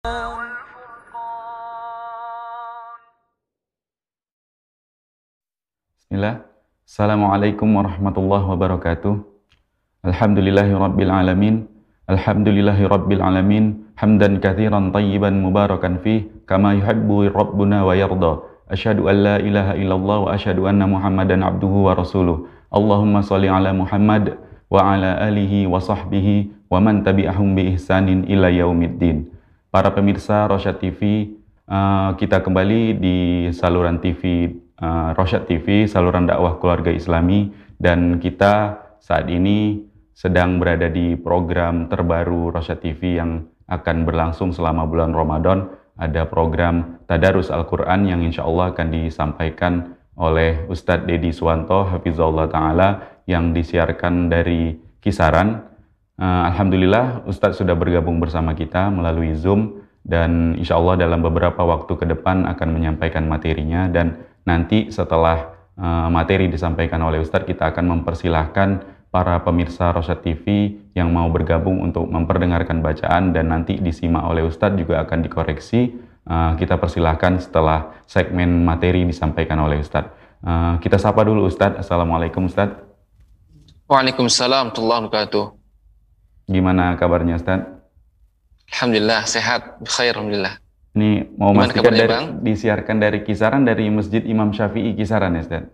Bismillah. Assalamualaikum warahmatullahi wabarakatuh. Alhamdulillahi rabbil alamin. Alhamdulillahi rabbil alamin. Hamdan kathiran tayyiban mubarakan fih. Kama yuhibbu rabbuna wa yarda. Ashadu an la ilaha illallah wa ashadu anna muhammadan abduhu wa rasuluh. Allahumma salli ala Muhammad wa ala alihi wa sahbihi wa man tabi'ahum bi ihsanin ila yaumiddin. Para pemirsa Rosyad TV, uh, kita kembali di saluran TV uh, Rosyad TV, saluran dakwah keluarga Islami, dan kita saat ini sedang berada di program terbaru Rosyad TV yang akan berlangsung selama bulan Ramadan. Ada program Tadarus Al-Quran yang insya Allah akan disampaikan oleh Ustadz Dedi Suwanto, Hafizullah Ta'ala, yang disiarkan dari kisaran. Uh, Alhamdulillah Ustadz sudah bergabung bersama kita melalui Zoom dan insya Allah dalam beberapa waktu ke depan akan menyampaikan materinya dan nanti setelah uh, materi disampaikan oleh Ustadz kita akan mempersilahkan para pemirsa Rosyad TV yang mau bergabung untuk memperdengarkan bacaan dan nanti disimak oleh Ustadz juga akan dikoreksi. Uh, kita persilahkan setelah segmen materi disampaikan oleh Ustadz. Uh, kita sapa dulu Ustadz. Assalamualaikum Ustadz. Waalaikumsalam warahmatullahi wabarakatuh. Gimana kabarnya Ustadz? Alhamdulillah sehat, khair alhamdulillah. Ini mau Gimana dari, bang? disiarkan dari kisaran dari Masjid Imam Syafi'i kisaran ya Ustaz?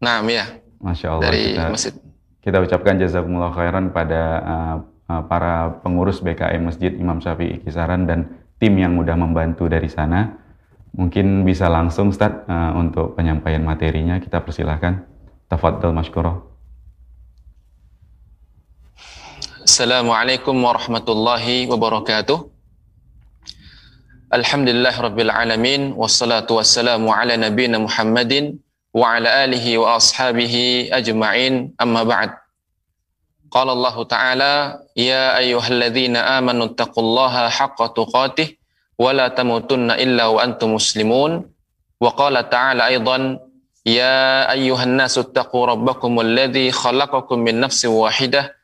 Nah, ya. Masya Allah. Dari kita, masjid. Kita ucapkan jazakumullah khairan pada uh, uh, para pengurus BKM Masjid Imam Syafi'i kisaran dan tim yang mudah membantu dari sana. Mungkin bisa langsung Ustaz uh, untuk penyampaian materinya kita persilahkan. Tafadhal masykurah. السلام عليكم ورحمة الله وبركاته. الحمد لله رب العالمين والصلاة والسلام على نبينا محمد وعلى آله وأصحابه أجمعين. أما بعد قال الله تعالى يا أيها الذين آمنوا اتقوا الله حق تقاته ولا تموتن إلا وأنتم مسلمون. وقال تعالى أيضا يا أيها الناس اتقوا ربكم الذي خلقكم من نفس واحدة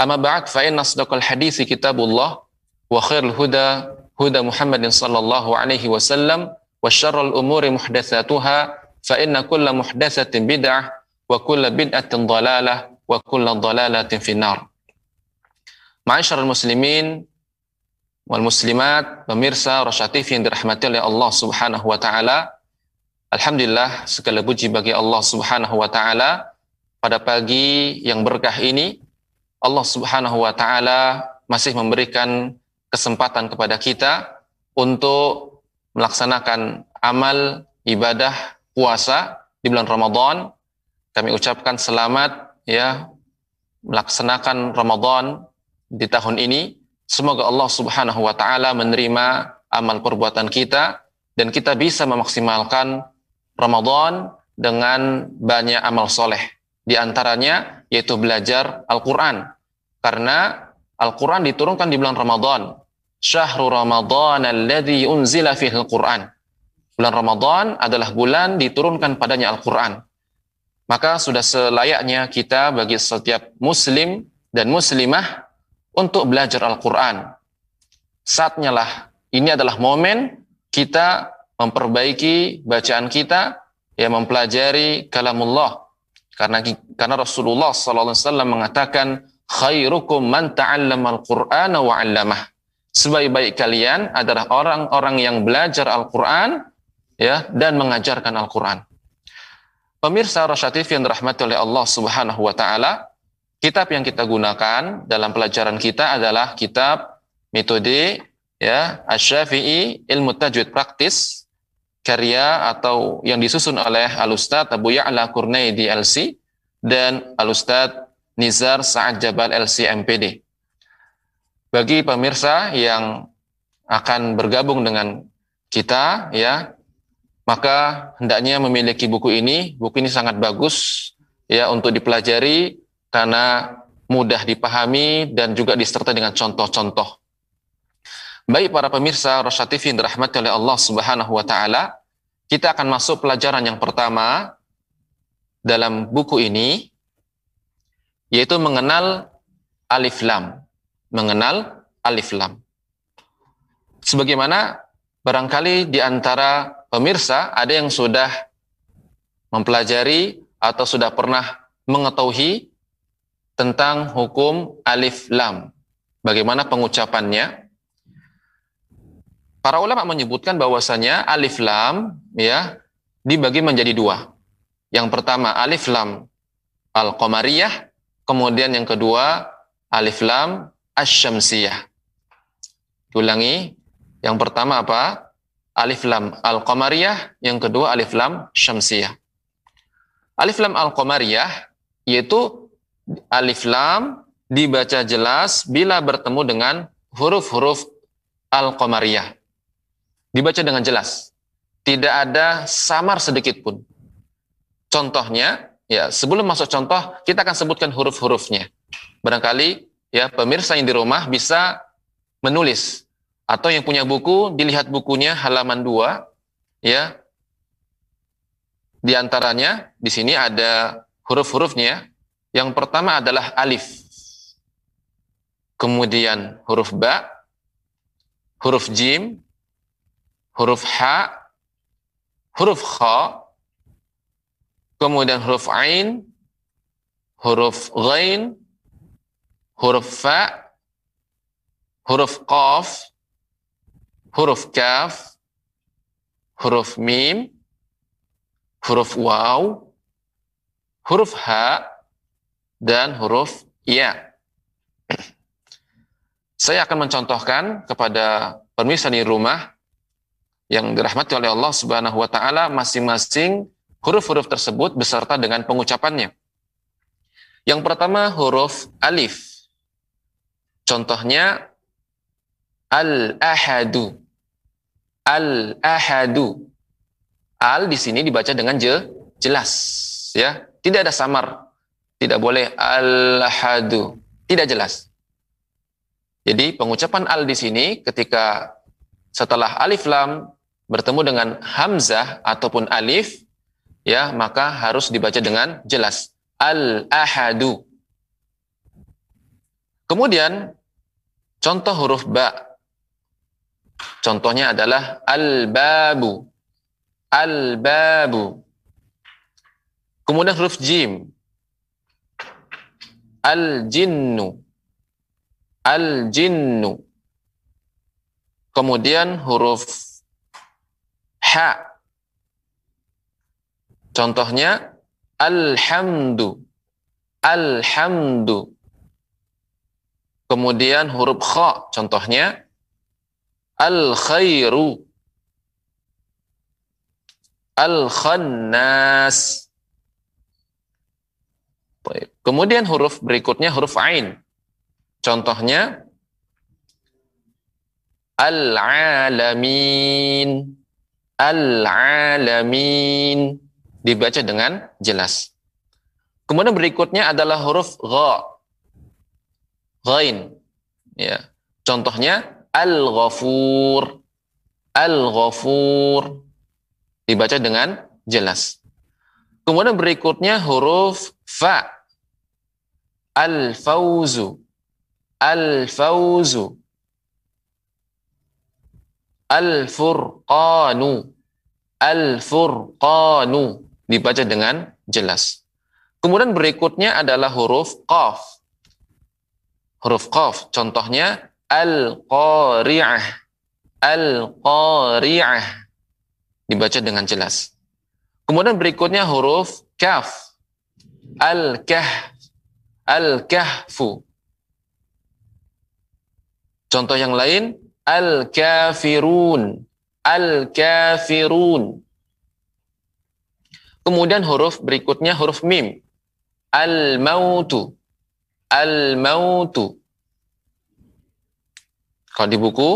أما بعد فإن أصدق الحديث كتاب الله وخير الهدى هدى محمد صلى الله عليه وسلم وشر الأمور محدثاتها فإن كل محدثة بدعة وكل بدعة ضلالة وكل ضلالة في النار معاشر المسلمين والmuslimat, pemirsa Rasya TV yang dirahmati oleh Allah Subhanahu wa taala. Alhamdulillah segala puji bagi Allah Subhanahu wa taala pada pagi yang berkah ini Allah Subhanahu wa taala masih memberikan kesempatan kepada kita untuk melaksanakan amal ibadah puasa di bulan Ramadan. Kami ucapkan selamat ya melaksanakan Ramadan di tahun ini. Semoga Allah Subhanahu wa taala menerima amal perbuatan kita dan kita bisa memaksimalkan Ramadan dengan banyak amal soleh. Di antaranya yaitu belajar Al-Quran. Karena Al-Quran diturunkan di bulan Ramadan. Syahrul Ramadan alladhi unzila fihi Al-Quran. Bulan Ramadan adalah bulan diturunkan padanya Al-Quran. Maka sudah selayaknya kita bagi setiap muslim dan muslimah untuk belajar Al-Quran. Saatnya lah, ini adalah momen kita memperbaiki bacaan kita, ya mempelajari kalamullah. Karena karena Rasulullah SAW mengatakan, khairukum man ta'allama al-Qur'ana wa 'allamah. Sebaik-baik kalian adalah orang-orang yang belajar Al-Qur'an ya dan mengajarkan Al-Qur'an. Pemirsa Rasyatif yang dirahmati oleh Allah Subhanahu wa taala, kitab yang kita gunakan dalam pelajaran kita adalah kitab metode ya Asy-Syafi'i Ilmu Tajwid Praktis karya atau yang disusun oleh Al-Ustaz Abu Ya'la Kurnaidi LC dan Al-Ustaz Nizar Sa'ad Jabal LCMPD. Bagi pemirsa yang akan bergabung dengan kita ya maka hendaknya memiliki buku ini. Buku ini sangat bagus ya untuk dipelajari karena mudah dipahami dan juga disertai dengan contoh-contoh. Baik para pemirsa Rosya TV yang dirahmati oleh Allah Subhanahu wa taala, kita akan masuk pelajaran yang pertama dalam buku ini yaitu mengenal alif lam. Mengenal alif lam. Sebagaimana barangkali di antara pemirsa ada yang sudah mempelajari atau sudah pernah mengetahui tentang hukum alif lam. Bagaimana pengucapannya? Para ulama menyebutkan bahwasanya alif lam ya dibagi menjadi dua. Yang pertama alif lam al-qamariyah, kemudian yang kedua alif lam asy-syamsiyah. Ulangi, yang pertama apa? alif lam al-qamariyah, yang kedua alif lam syamsiyah. Alif lam al-qamariyah yaitu alif lam dibaca jelas bila bertemu dengan huruf-huruf al-qamariyah. Dibaca dengan jelas. Tidak ada samar sedikit pun. Contohnya, ya sebelum masuk contoh, kita akan sebutkan huruf-hurufnya. Barangkali ya pemirsa yang di rumah bisa menulis atau yang punya buku, dilihat bukunya halaman 2, ya. Di antaranya, di sini ada huruf-hurufnya. Yang pertama adalah alif. Kemudian huruf ba, huruf jim, huruf ha, huruf kha, kemudian huruf ain, huruf ghain, huruf fa, huruf qaf, huruf kaf, huruf mim, huruf waw, huruf ha, dan huruf ya. Saya akan mencontohkan kepada pemirsa di rumah yang dirahmati oleh Allah Subhanahu wa taala masing-masing huruf-huruf tersebut beserta dengan pengucapannya. Yang pertama huruf alif. Contohnya Al-Ahadu. Al-Ahadu. Al di sini dibaca dengan je, jelas, ya. Tidak ada samar. Tidak boleh Al-Ahadu. Tidak jelas. Jadi pengucapan al di sini ketika setelah alif lam bertemu dengan hamzah ataupun alif ya maka harus dibaca dengan jelas al-ahadu. Kemudian contoh huruf ba Contohnya adalah al-babu. Al-babu. Kemudian huruf jim. Al-jinnu. Al-jinnu. Kemudian huruf ha. Contohnya alhamdu. Alhamdu. Kemudian huruf kha. Contohnya al-khairu al-khannas Kemudian huruf berikutnya huruf ain. Contohnya al-alamin al-alamin dibaca dengan jelas. Kemudian berikutnya adalah huruf gha. Ghain. Ya. Contohnya Al-Ghafur. Al-Ghafur. Dibaca dengan jelas. Kemudian berikutnya huruf fa. Al-Fauzu. Al-Fauzu. Al-Furqanu. Al-Furqanu. Dibaca dengan jelas. Kemudian berikutnya adalah huruf qaf. Huruf qaf. Contohnya Al-Qari'ah. Al-Qari'ah. Dibaca dengan jelas. Kemudian berikutnya huruf kaf. Al-Kahf. Al-Kahfu. Contoh yang lain, Al-Kafirun. Al-Kafirun. Kemudian huruf berikutnya huruf mim. Al-Mautu. Al-Mautu. Kalau di buku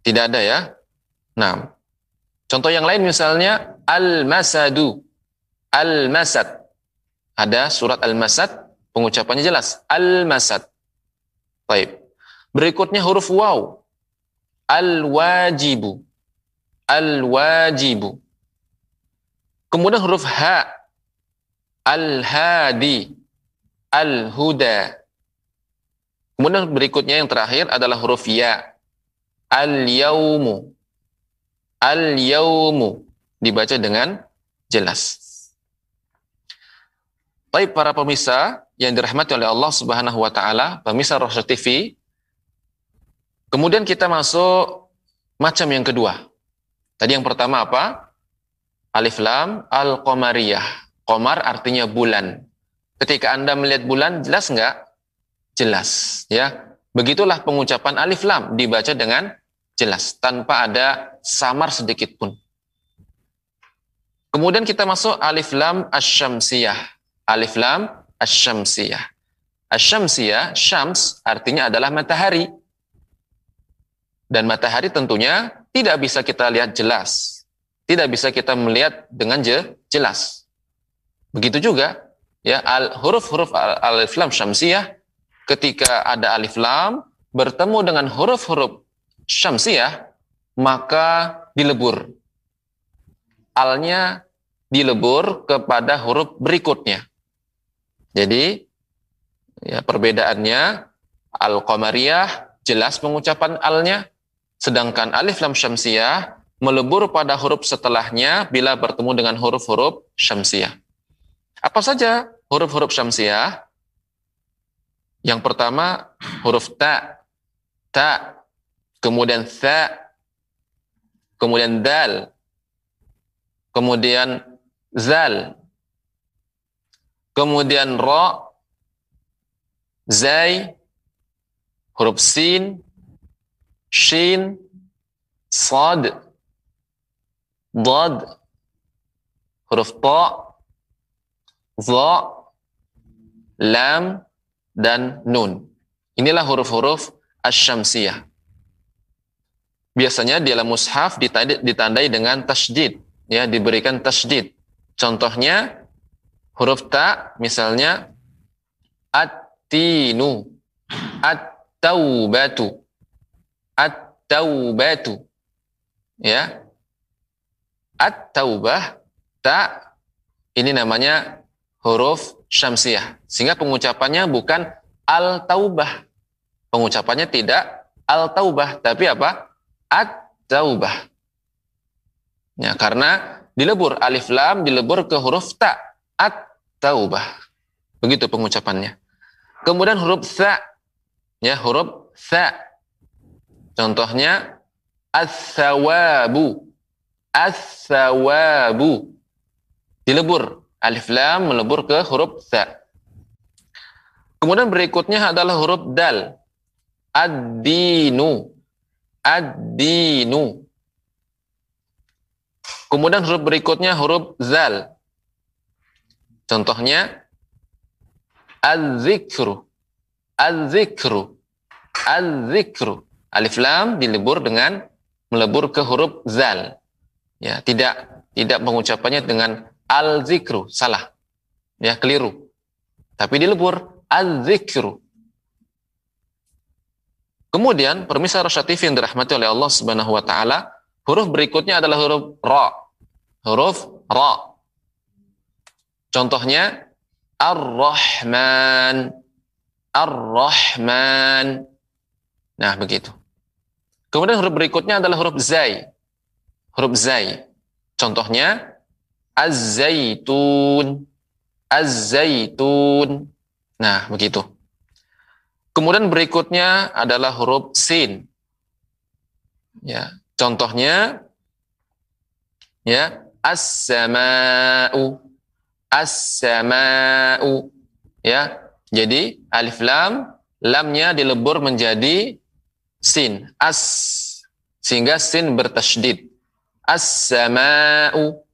Tidak ada ya. Nah, contoh yang lain misalnya al-masadu. Al-masad. Ada surat al-masad, pengucapannya jelas. Al-masad. Baik. Berikutnya huruf waw. Al-wajibu. Al-wajibu. Kemudian huruf ha. Al-hadi. Al-huda. Kemudian berikutnya yang terakhir adalah huruf ya. Al-yaumu. Al-yaumu. Dibaca dengan jelas. Baik para pemirsa yang dirahmati oleh Allah Subhanahu wa taala, pemirsa Rasul TV. Kemudian kita masuk macam yang kedua. Tadi yang pertama apa? Alif lam al-qamariyah. Qamar artinya bulan. Ketika Anda melihat bulan jelas enggak? Jelas, ya. Begitulah pengucapan alif lam dibaca dengan jelas tanpa ada samar sedikit pun. Kemudian kita masuk alif lam asyamsiyah. Alif lam asyamsiyah. Asyamsiyah, syams artinya adalah matahari. Dan matahari tentunya tidak bisa kita lihat jelas. Tidak bisa kita melihat dengan je, jelas. Begitu juga ya al, huruf-huruf alif lam syamsiyah ketika ada alif lam bertemu dengan huruf-huruf syamsiyah, maka dilebur. Alnya dilebur kepada huruf berikutnya. Jadi ya perbedaannya al-qamariyah jelas pengucapan alnya sedangkan alif lam syamsiyah melebur pada huruf setelahnya bila bertemu dengan huruf-huruf syamsiyah. Apa saja huruf-huruf syamsiyah? Yang pertama huruf ta, ta kemudian tha, kemudian dal, kemudian zal, kemudian ra, zai, huruf sin, shin, sad, dad, huruf ta, za, lam, dan nun. Inilah huruf-huruf asyamsiyah. Biasanya di dalam mushaf ditandai dengan tasjid, ya diberikan tasjid. Contohnya huruf ta misalnya at-tinu, at-taubatu, at-taubatu. Ya. At-taubah ta ini namanya huruf syamsiah. Sehingga pengucapannya bukan al-taubah. Pengucapannya tidak al-taubah, tapi apa? at-taubah. Ya, karena dilebur alif lam dilebur ke huruf ta at-taubah. Begitu pengucapannya. Kemudian huruf tha ya huruf tha. Contohnya as-sawabu. As-sawabu. Dilebur alif lam melebur ke huruf tha. Kemudian berikutnya adalah huruf dal. Ad-dinu ad-dinu. Kemudian huruf berikutnya huruf zal. Contohnya az-zikru. Az-zikru. Az-zikru. Alif lam dilebur dengan melebur ke huruf zal. Ya, tidak tidak mengucapannya dengan al-zikru, salah. Ya, keliru. Tapi dilebur az-zikru. Kemudian permisal Rasyad TV yang dirahmati oleh Allah Subhanahu wa taala, huruf berikutnya adalah huruf ra. Huruf ra. Contohnya Ar-Rahman. Ar-Rahman. Nah, begitu. Kemudian huruf berikutnya adalah huruf zai. Huruf zai. Contohnya Az-Zaitun. Az-Zaitun. Nah, begitu. Kemudian berikutnya adalah huruf sin. Ya, contohnya ya as-sama'u as-sama'u ya. Jadi alif lam lamnya dilebur menjadi sin as sehingga sin bertasydid as-sama'u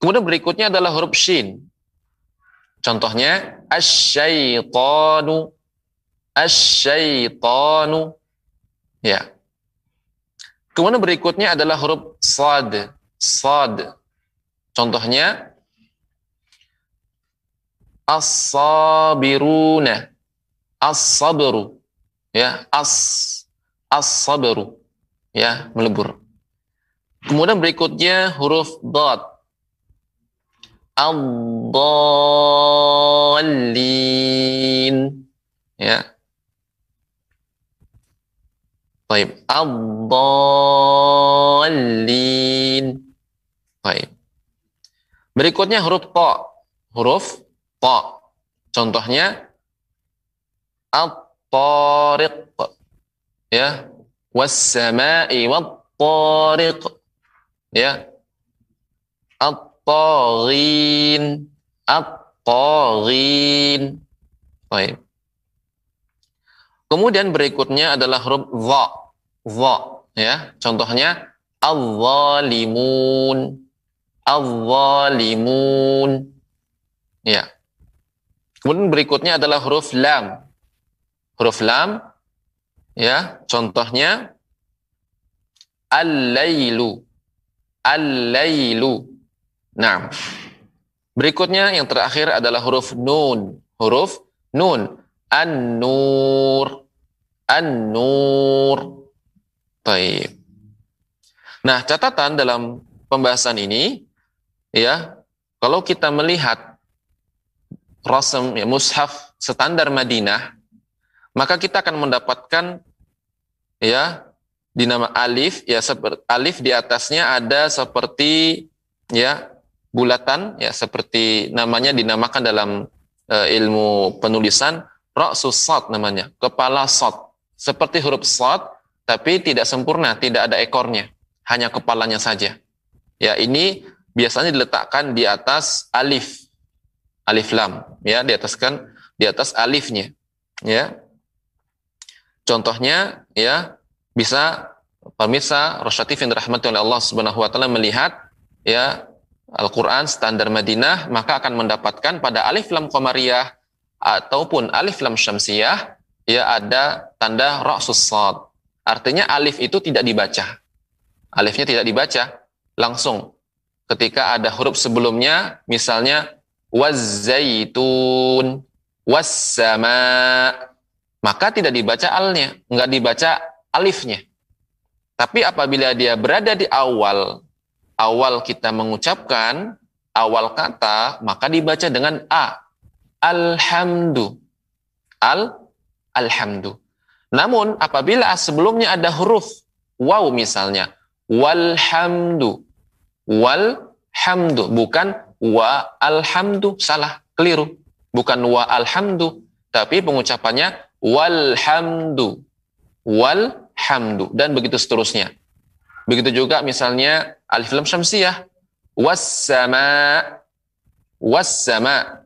Kemudian berikutnya adalah huruf shin Contohnya asyaitanu asyaitanu ya. Kemudian berikutnya adalah huruf sad. Sad. Contohnya as-sabiruna. As-sabru. Ya, as as-sabru. Ya, melebur. Kemudian berikutnya huruf dot. Ad-dallin. Ya. Baik. Ad-dallin. Baik. Berikutnya huruf ta. Huruf ta. Contohnya at-tariq. Ya. Was-sama'i wat-tariq. Ya. At-taghin. At-taghin. Baik. Kemudian berikutnya adalah huruf dha. Dha, ya. Contohnya al-zalimun. Al-zalimun. Ya. Kemudian berikutnya adalah huruf lam. Huruf lam ya, contohnya al-lailu. Al-lailu. Nah. Berikutnya yang terakhir adalah huruf nun. Huruf nun. An-nur. An-nur. Baik. Nah, catatan dalam pembahasan ini, ya, kalau kita melihat rasam ya, mushaf standar Madinah, maka kita akan mendapatkan ya di nama alif ya seperti alif di atasnya ada seperti ya bulatan ya seperti namanya dinamakan dalam uh, ilmu penulisan ra'sus namanya, kepala sad. Seperti huruf sad tapi tidak sempurna, tidak ada ekornya, hanya kepalanya saja. Ya, ini biasanya diletakkan di atas alif. Alif lam, ya, di atas kan di atas alifnya. Ya. Contohnya ya bisa pemirsa Rosyatif yang dirahmati oleh Allah Subhanahu wa taala melihat ya Al-Qur'an standar Madinah maka akan mendapatkan pada alif lam qamariyah ataupun alif lam syamsiyah ya ada tanda ra'sus sad. Artinya alif itu tidak dibaca. Alifnya tidak dibaca langsung. Ketika ada huruf sebelumnya misalnya wazaitun wassama maka tidak dibaca alnya, enggak dibaca alifnya. Tapi apabila dia berada di awal awal kita mengucapkan awal kata maka dibaca dengan a alhamdu. Al alhamdu. Namun apabila sebelumnya ada huruf waw misalnya, walhamdu. Walhamdu bukan wa alhamdu, salah, keliru. Bukan wa alhamdu, tapi pengucapannya walhamdu. Walhamdu dan begitu seterusnya. Begitu juga misalnya alif lam syamsiyah wassama wassama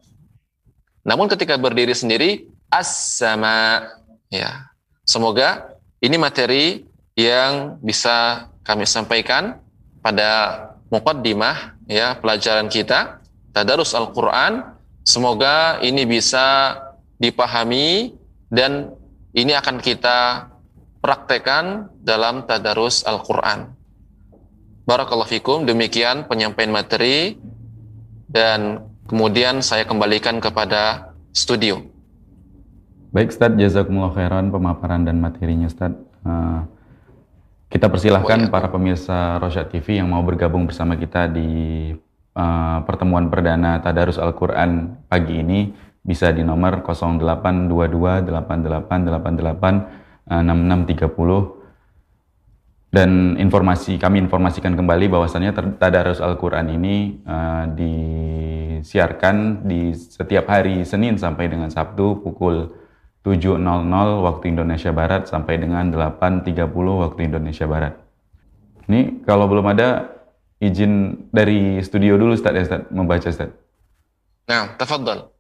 namun ketika berdiri sendiri as-sama ya. Semoga ini materi yang bisa kami sampaikan pada muqaddimah ya pelajaran kita tadarus Al-Qur'an. Semoga ini bisa dipahami dan ini akan kita praktekkan dalam tadarus Al-Qur'an. Barakallahu fikum, demikian penyampaian materi dan Kemudian saya kembalikan kepada studio. Baik Ustaz, jazakumullah khairan pemaparan dan materinya Ustaz. Uh, kita persilahkan oh, iya. para pemirsa Rosyad TV yang mau bergabung bersama kita di uh, pertemuan perdana Tadarus Al-Quran pagi ini bisa di nomor 0822 8888 6630 dan informasi kami informasikan kembali bahwasannya Tadarus Al-Quran ini uh, disiarkan di setiap hari Senin sampai dengan Sabtu pukul 7.00 waktu Indonesia Barat sampai dengan 8.30 waktu Indonesia Barat. Ini kalau belum ada izin dari studio dulu Ustaz ya Ustaz, membaca Ustaz. Nah, tafadhal.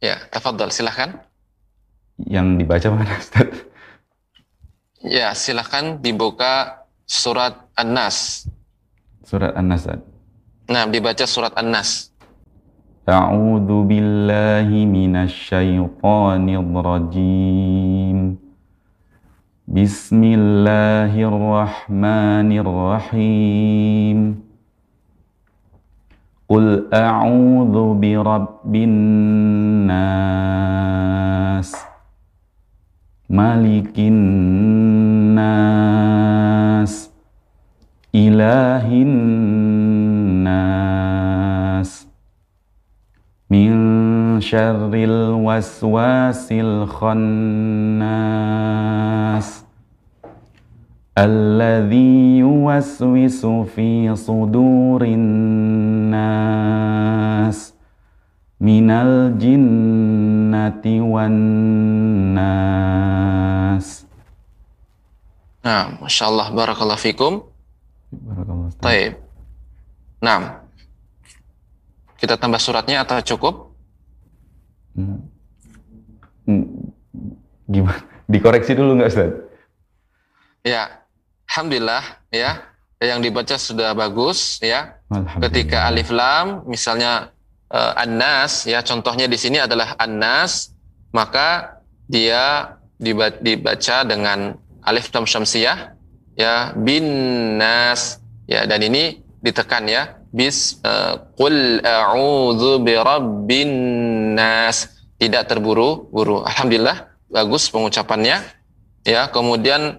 Ya, tafadhal, silahkan. Yang dibaca mana Ustaz? Ya, silahkan dibuka surat An-Nas. Surat An-Nas. Nah, dibaca surat An-Nas. A'udzu billahi minasyaitonir rajim. Bismillahirrahmanirrahim. Qul a'udzu birabbin nas. Malikin nas. Ilahin nas. Min syarril waswasil khannas. الذي يوسوس في صدور الناس من الجنة والناس Nah, Masya Allah, Barakallah Fikum. Barakallah. Taib. Nah, kita tambah suratnya atau cukup? Hmm. Hmm. Gimana? Dikoreksi dulu nggak Ustaz? Ya, Alhamdulillah ya. Yang dibaca sudah bagus ya. Ketika alif lam misalnya uh, an-nas ya. Contohnya di sini adalah an-nas maka dia dibaca dengan alif lam syamsiyah ya. Bin nas ya. Dan ini ditekan ya. Bis uh, qul a'udzu birabbin nas. Tidak terburu-buru. Alhamdulillah bagus pengucapannya ya. Kemudian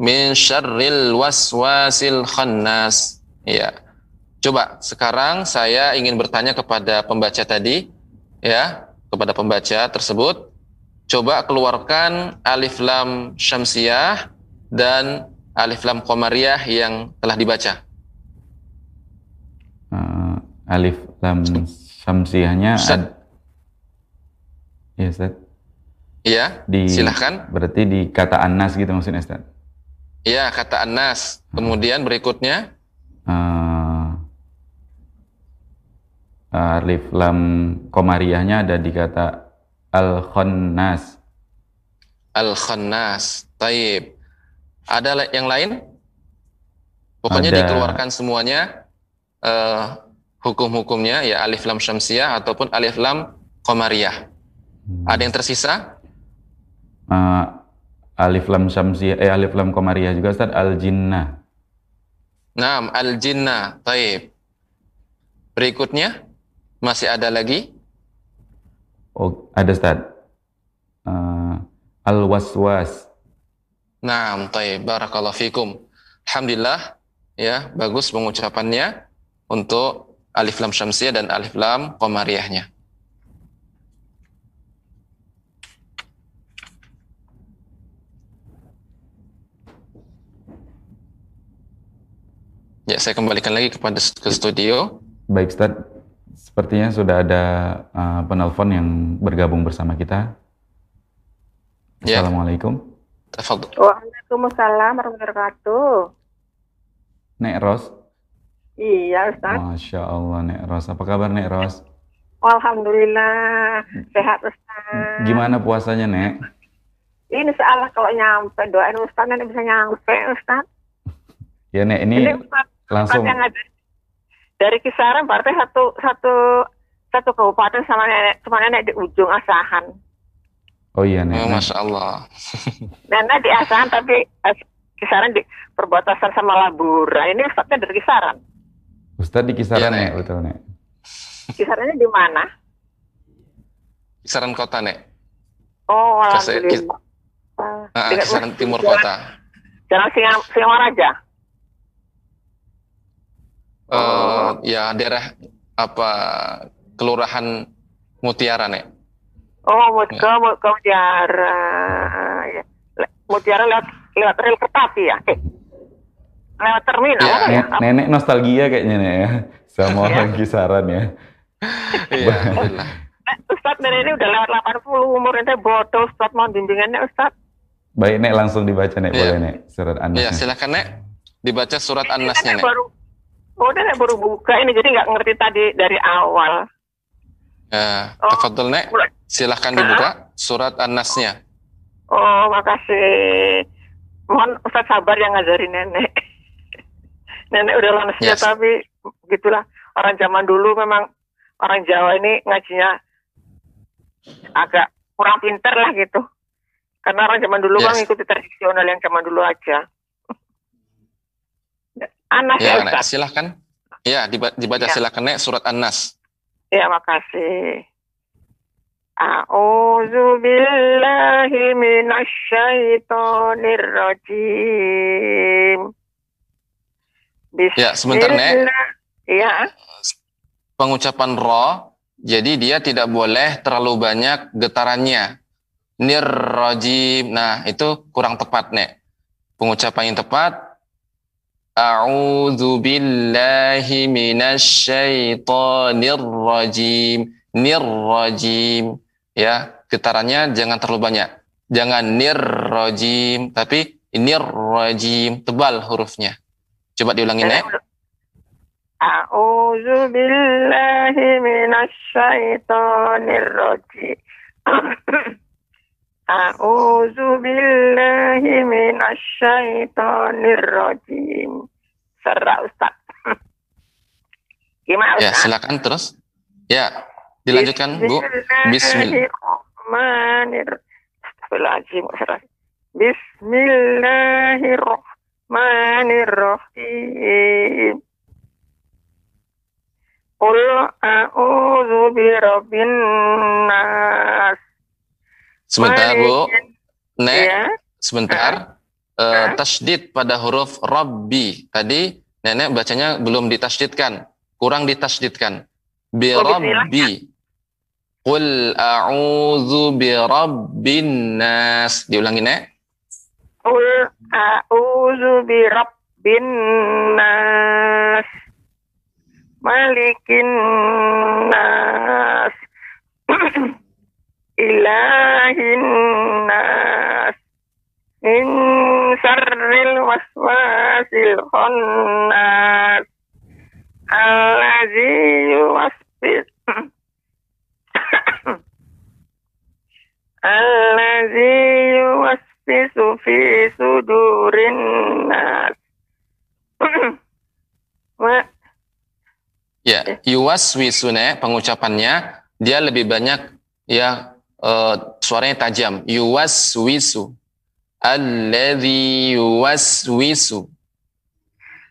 min syarril waswasil khannas. Ya. Coba sekarang saya ingin bertanya kepada pembaca tadi ya, kepada pembaca tersebut coba keluarkan alif lam syamsiyah dan alif lam qamariyah yang telah dibaca. Uh, alif lam syamsiyahnya ad... Ya, Ustaz. Iya, di, silahkan. Berarti di kata Anas gitu maksudnya, Ustaz? Iya, kata Anas. Kemudian berikutnya uh, alif lam komariahnya ada di kata al khannas. Al khannas. Taib. Ada yang lain? Pokoknya ada. dikeluarkan semuanya uh, hukum-hukumnya ya alif lam syamsiyah ataupun alif lam komariah. Hmm. Ada yang tersisa? Uh, alif lam syamsiyah eh alif lam komariah juga Ustaz al jinnah. Naam al jinnah. Taib. Berikutnya masih ada lagi? Oh, ada Ustaz. Uh, al waswas. Naam, taib. Barakallahu fikum. Alhamdulillah ya, bagus pengucapannya untuk alif lam syamsiyah dan alif lam komariahnya. Ya, saya kembalikan lagi kepada ke studio. Baik, Ustaz. Sepertinya sudah ada uh, penelpon yang bergabung bersama kita. Ya. Assalamualaikum. Waalaikumsalam warahmatullahi wabarakatuh. Nek Ros. Iya, Ustaz. Masya Allah, Nek Ros. Apa kabar, Nek Ros? Alhamdulillah, sehat Ustaz. Gimana puasanya, Nek? Ini salah kalau nyampe, doain Ustaz nanti bisa nyampe, Ustaz. Ya, Nek, ini, ini Ustaz, langsung yang ada dari kisaran berarti satu satu satu kabupaten sama nenek sama nenek di ujung Asahan. Oh iya nenek. Oh, Masya Allah. nenek di Asahan tapi kisaran di perbatasan sama Labura. Ini Ustadznya dari kisaran. Ustadz di kisaran ya, nek. betul nek. Kisarannya di mana? Kisaran kota nek. Oh, alhamdulillah. Kis, uh, kisaran timur kota. Jalan Singaraja uh, ya daerah apa kelurahan Mutiara nek. Oh, mau ke ya. ke Mutiara. Ya. Mutiara lewat lewat rel kereta api ya. Eh. Lewat terminal ya. ya? Nenek nostalgia kayaknya nek ya. Sama orang kisaran ya. Iya, Ustaz nenek ini udah lewat 80 umur ente bodoh Ustaz mau bimbingannya Ustaz. Baik Nek langsung dibaca Nek ya. boleh Nek surat An-Nas. Iya, silakan Nek. Dibaca surat An-Nasnya Nek. Baru Oh, udah baru buka ini jadi nggak ngerti tadi dari awal. Ya, oh. tafadhol Nek. Silahkan dibuka surat An-Nasnya. Oh, makasih. Mohon Ustaz sabar yang ngajarin nenek. nenek udah lama yes. tapi gitulah. Orang zaman dulu memang orang Jawa ini ngajinya agak kurang pinter lah gitu. Karena orang zaman dulu Yes. kan ngikuti tradisional yang zaman dulu aja. Anas Ya, ya, Nek, Ustaz. silahkan. Ya, diba- dibaca Ya. silahkan, Nek, surat An-Nas. Ya, makasih. A'udzu billahi minasyaitonir rajim. Ya, sebentar, Nek. Ya, Pengucapan ro, jadi dia tidak boleh terlalu banyak getarannya. Nirrajim. Nah, itu kurang tepat, Nek. Pengucapan yang tepat A'udzu billahi minasyaitonir rajim. Nirrajim. Ya, getarannya jangan terlalu banyak. Jangan nirrajim, tapi nirrajim, tebal hurufnya. Coba diulangi, Nek. A'udzu billahi. A'udzu billahi minasyaitonir rajim. Serah Ustaz. Gimana Ya, Ustaz? silakan terus. Ya, dilanjutkan, Bu. Bismillah. Bismillahirrahmanirrahim. Bismillahirrahmanirrahim. Qul a'udzu birabbin nas. Sebentar, Bu. Nek, Ya. sebentar. Eh, tasydid pada huruf Rabbi. Tadi nenek bacanya belum ditasydidkan. Kurang ditasydidkan. Bi Oh. Rabbi. Qul a'udzu bi rabbin nas. Diulangi, Nek. Qul a'udzu birabbin nas. Malikin nas. Ilahin nas. Min syarril waswasil khannas. Allazi yuwaswis Allazi yuwaswisu fi sudurin nas. Ya, yuwaswisu, Nek, pengucapannya dia lebih banyak ya eh, suaranya tajam. Yuwaswisu. Alladzi yuwaswisu.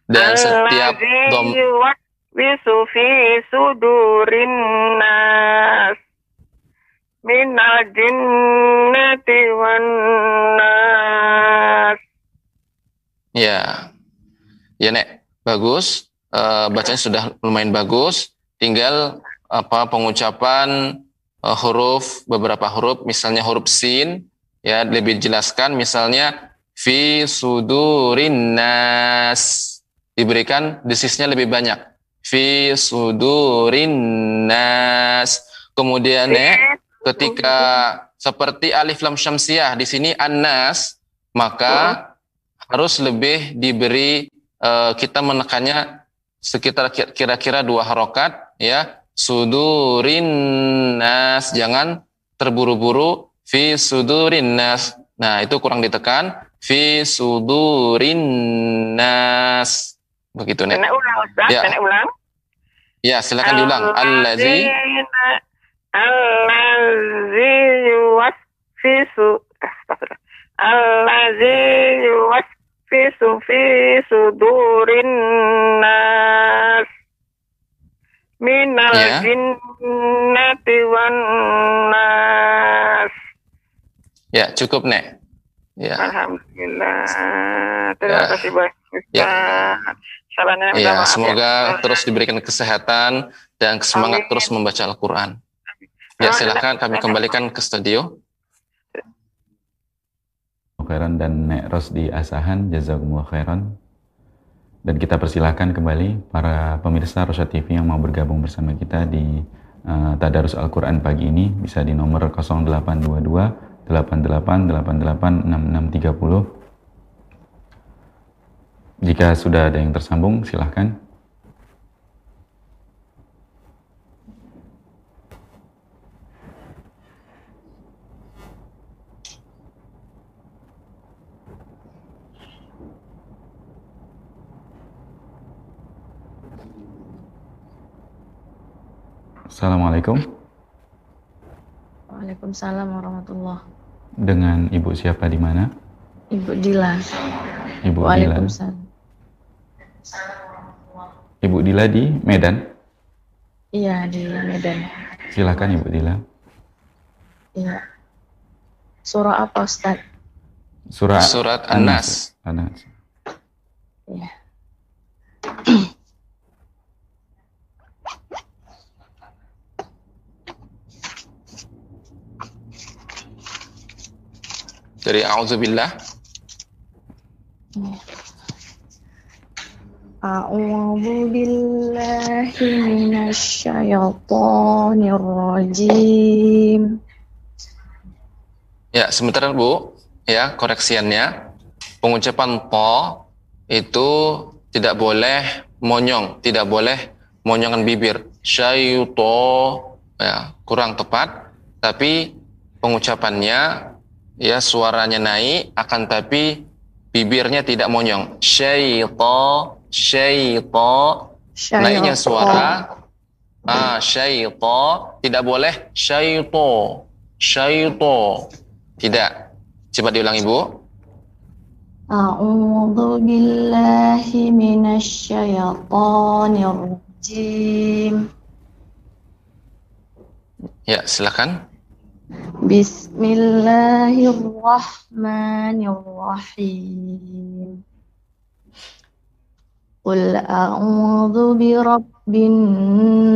Dan setiap dom yuwaswisu fi sudurin nas. Minal jinnati wan nas. Ya, ya Nek, bagus. Eh, bacanya sudah lumayan bagus. Tinggal apa pengucapan eh, huruf beberapa huruf, misalnya huruf sin, ya lebih dijelaskan. Misalnya fi sudurin nas diberikan desisnya lebih banyak. Fi sudurin nas. Kemudian Nek, ketika seperti alif lam syamsiah di sini anas maka harus lebih diberi eh, kita menekannya sekitar ki- kira-kira dua harokat ya sudurin nas. Jangan terburu-buru. Fi sudurin nas. Nah itu kurang ditekan. Fi sudurin nas. Begitu nek. Nenek ulang Ustaz, Ya. nenek ulang. ya silakan diulang. Allazi Allazi yuwasfisu Astagfirullah. Allazi yuwasfisu fi sudurin nas minal Ya. jinnati wan nas ya cukup nek ya Alhamdulillah terima Ya. kasih banyak Ya. Salamnya Ya, maaf semoga ya. terus diberikan kesehatan dan semangat Amin. terus membaca Al-Quran. Ya, silakan kami kembalikan ke studio. khairan dan Nek Rosdi Asahan jazakumullah khairan dan kita persilahkan kembali para pemirsa Rosyad TV yang mau bergabung bersama kita di uh, Tadarus Al-Quran pagi ini. Bisa di nomor 0822 88 88 6630 jika sudah ada yang tersambung silahkan Assalamualaikum Waalaikumsalam warahmatullah. Dengan Ibu siapa di mana? Ibu Dila. Ibu Dila. Ibu Dila di Medan? Iya, di Medan. Silakan Ibu Dila. Iya. Surah apa Ustaz? Surah Surat An-Nas. An-Nas. Iya. Dari A'udzubillah. A'udzu billahi rajim. Ya, sebentar Bu. Ya, koreksiannya. Pengucapan po itu tidak boleh monyong, tidak boleh monyongan bibir. Syaito ya, kurang tepat, tapi pengucapannya ya suaranya naik akan tapi bibirnya tidak monyong. Syaito, syaito, naiknya suara. Ah, syaito, tidak boleh syaito, syaito. Tidak. Coba diulang Ibu. A'udzu billahi minasyaitonir rajim. Ya, silakan. Bismillahirrahmanirrahim. Qul a'udzu birabbin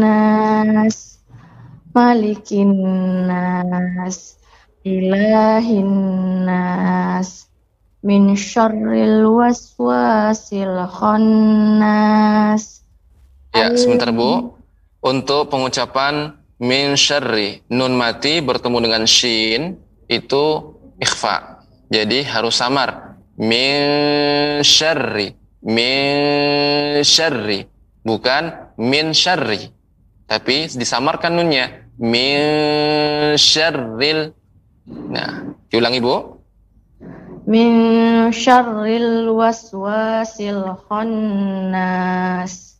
nas, malikin nas, ilahin nas, min syarril waswasil khannas. Ya, sebentar Bu. Untuk pengucapan min syarri, nun mati bertemu dengan shin itu ikhfa. Jadi harus samar. Min syarri, min syarri, bukan min syarri. Tapi disamarkan nunnya. Min syarril. Nah, diulangi Bu. Min syarril waswasil khannas.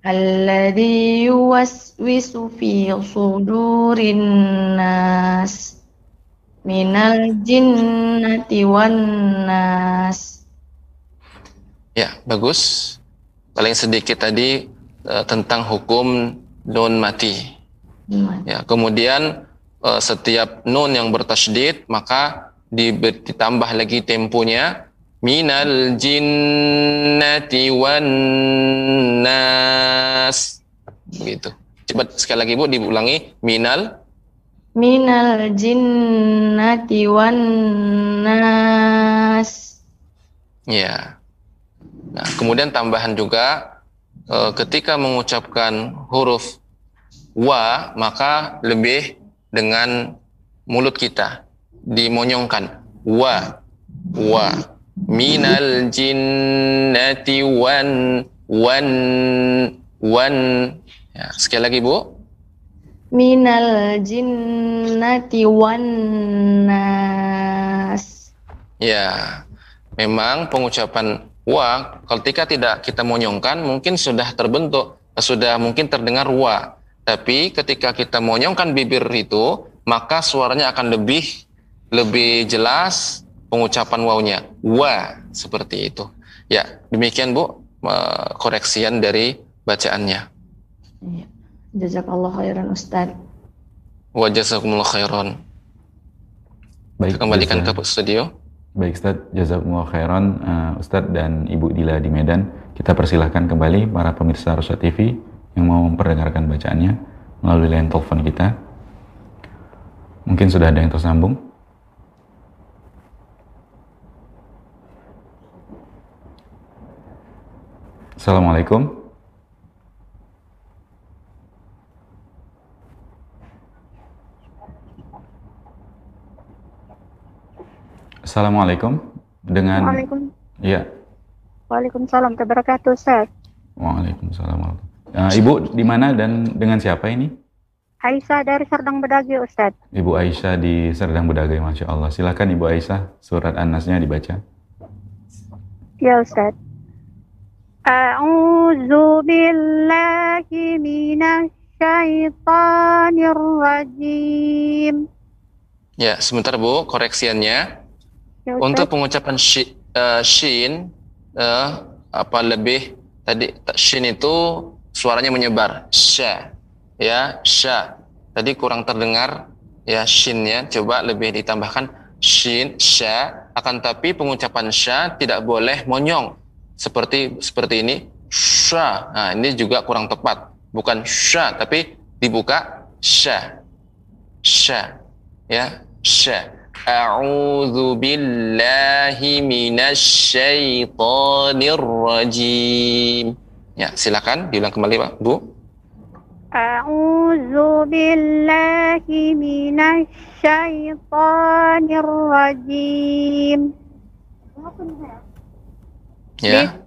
Alladhi yuwaswisu fi sudurin nas. Minal jinnati wan nas. Ya, bagus. Paling sedikit tadi eh, tentang hukum nun mati. Ya, kemudian eh, setiap nun yang bertasydid maka di- ditambah lagi temponya minal jinnati wan nas. Gitu. Coba sekali lagi Bu diulangi minal Minal jinnati wan nas. Ya. Nah, kemudian tambahan juga eh, ketika mengucapkan huruf wa maka lebih dengan mulut kita dimonyongkan wa wa minal jinnati wan wan wan ya, sekali lagi Bu Minal jinnati wan nas. Ya, memang pengucapan wa ketika tidak kita monyongkan mungkin sudah terbentuk, sudah mungkin terdengar wa. Tapi ketika kita monyongkan bibir itu, maka suaranya akan lebih lebih jelas pengucapan wawnya. Wa seperti itu. Ya, demikian Bu koreksian dari bacaannya. Iya. Jazakallah khairan Ustaz. Wa jazakumullah khairan. Baik, Kita kembalikan ke studio. Baik Ustaz, jazakumullah khairan uh, Ustaz dan Ibu Dila di Medan. Kita persilahkan kembali para pemirsa Rosa TV yang mau memperdengarkan bacaannya melalui line telepon kita. Mungkin sudah ada yang tersambung. Assalamualaikum. Assalamualaikum dengan Waalaikum, ya Waalaikumsalam wabarakatuh Ustaz. Waalaikumsalam Eh, Ibu di mana dan dengan siapa ini? Aisyah dari Serdang Bedagi Ustaz. Ibu Aisyah di Serdang Bedagai, Masya Allah. Silakan Ibu Aisyah, surat An-Nasnya dibaca. Ya Ustaz. A'udzu billahi minasy syaithanir rajim. Ya, sebentar Bu, koreksiannya. Ya. Untuk pengucapan shi, eh, shin eh, apa lebih tadi ta- shin itu suaranya menyebar sha ya sha tadi kurang terdengar ya shinnya coba lebih ditambahkan shin sha akan tapi pengucapan sha tidak boleh monyong seperti seperti ini sha. Nah ini juga kurang tepat. Bukan sha tapi dibuka sha. Sha. Ya sha. A'udzu billahi minasyaitonir rajim. Ya, silakan diulang kembali, Pak, Bu. A'udzu billahi minasyaitonir rajim. Ya.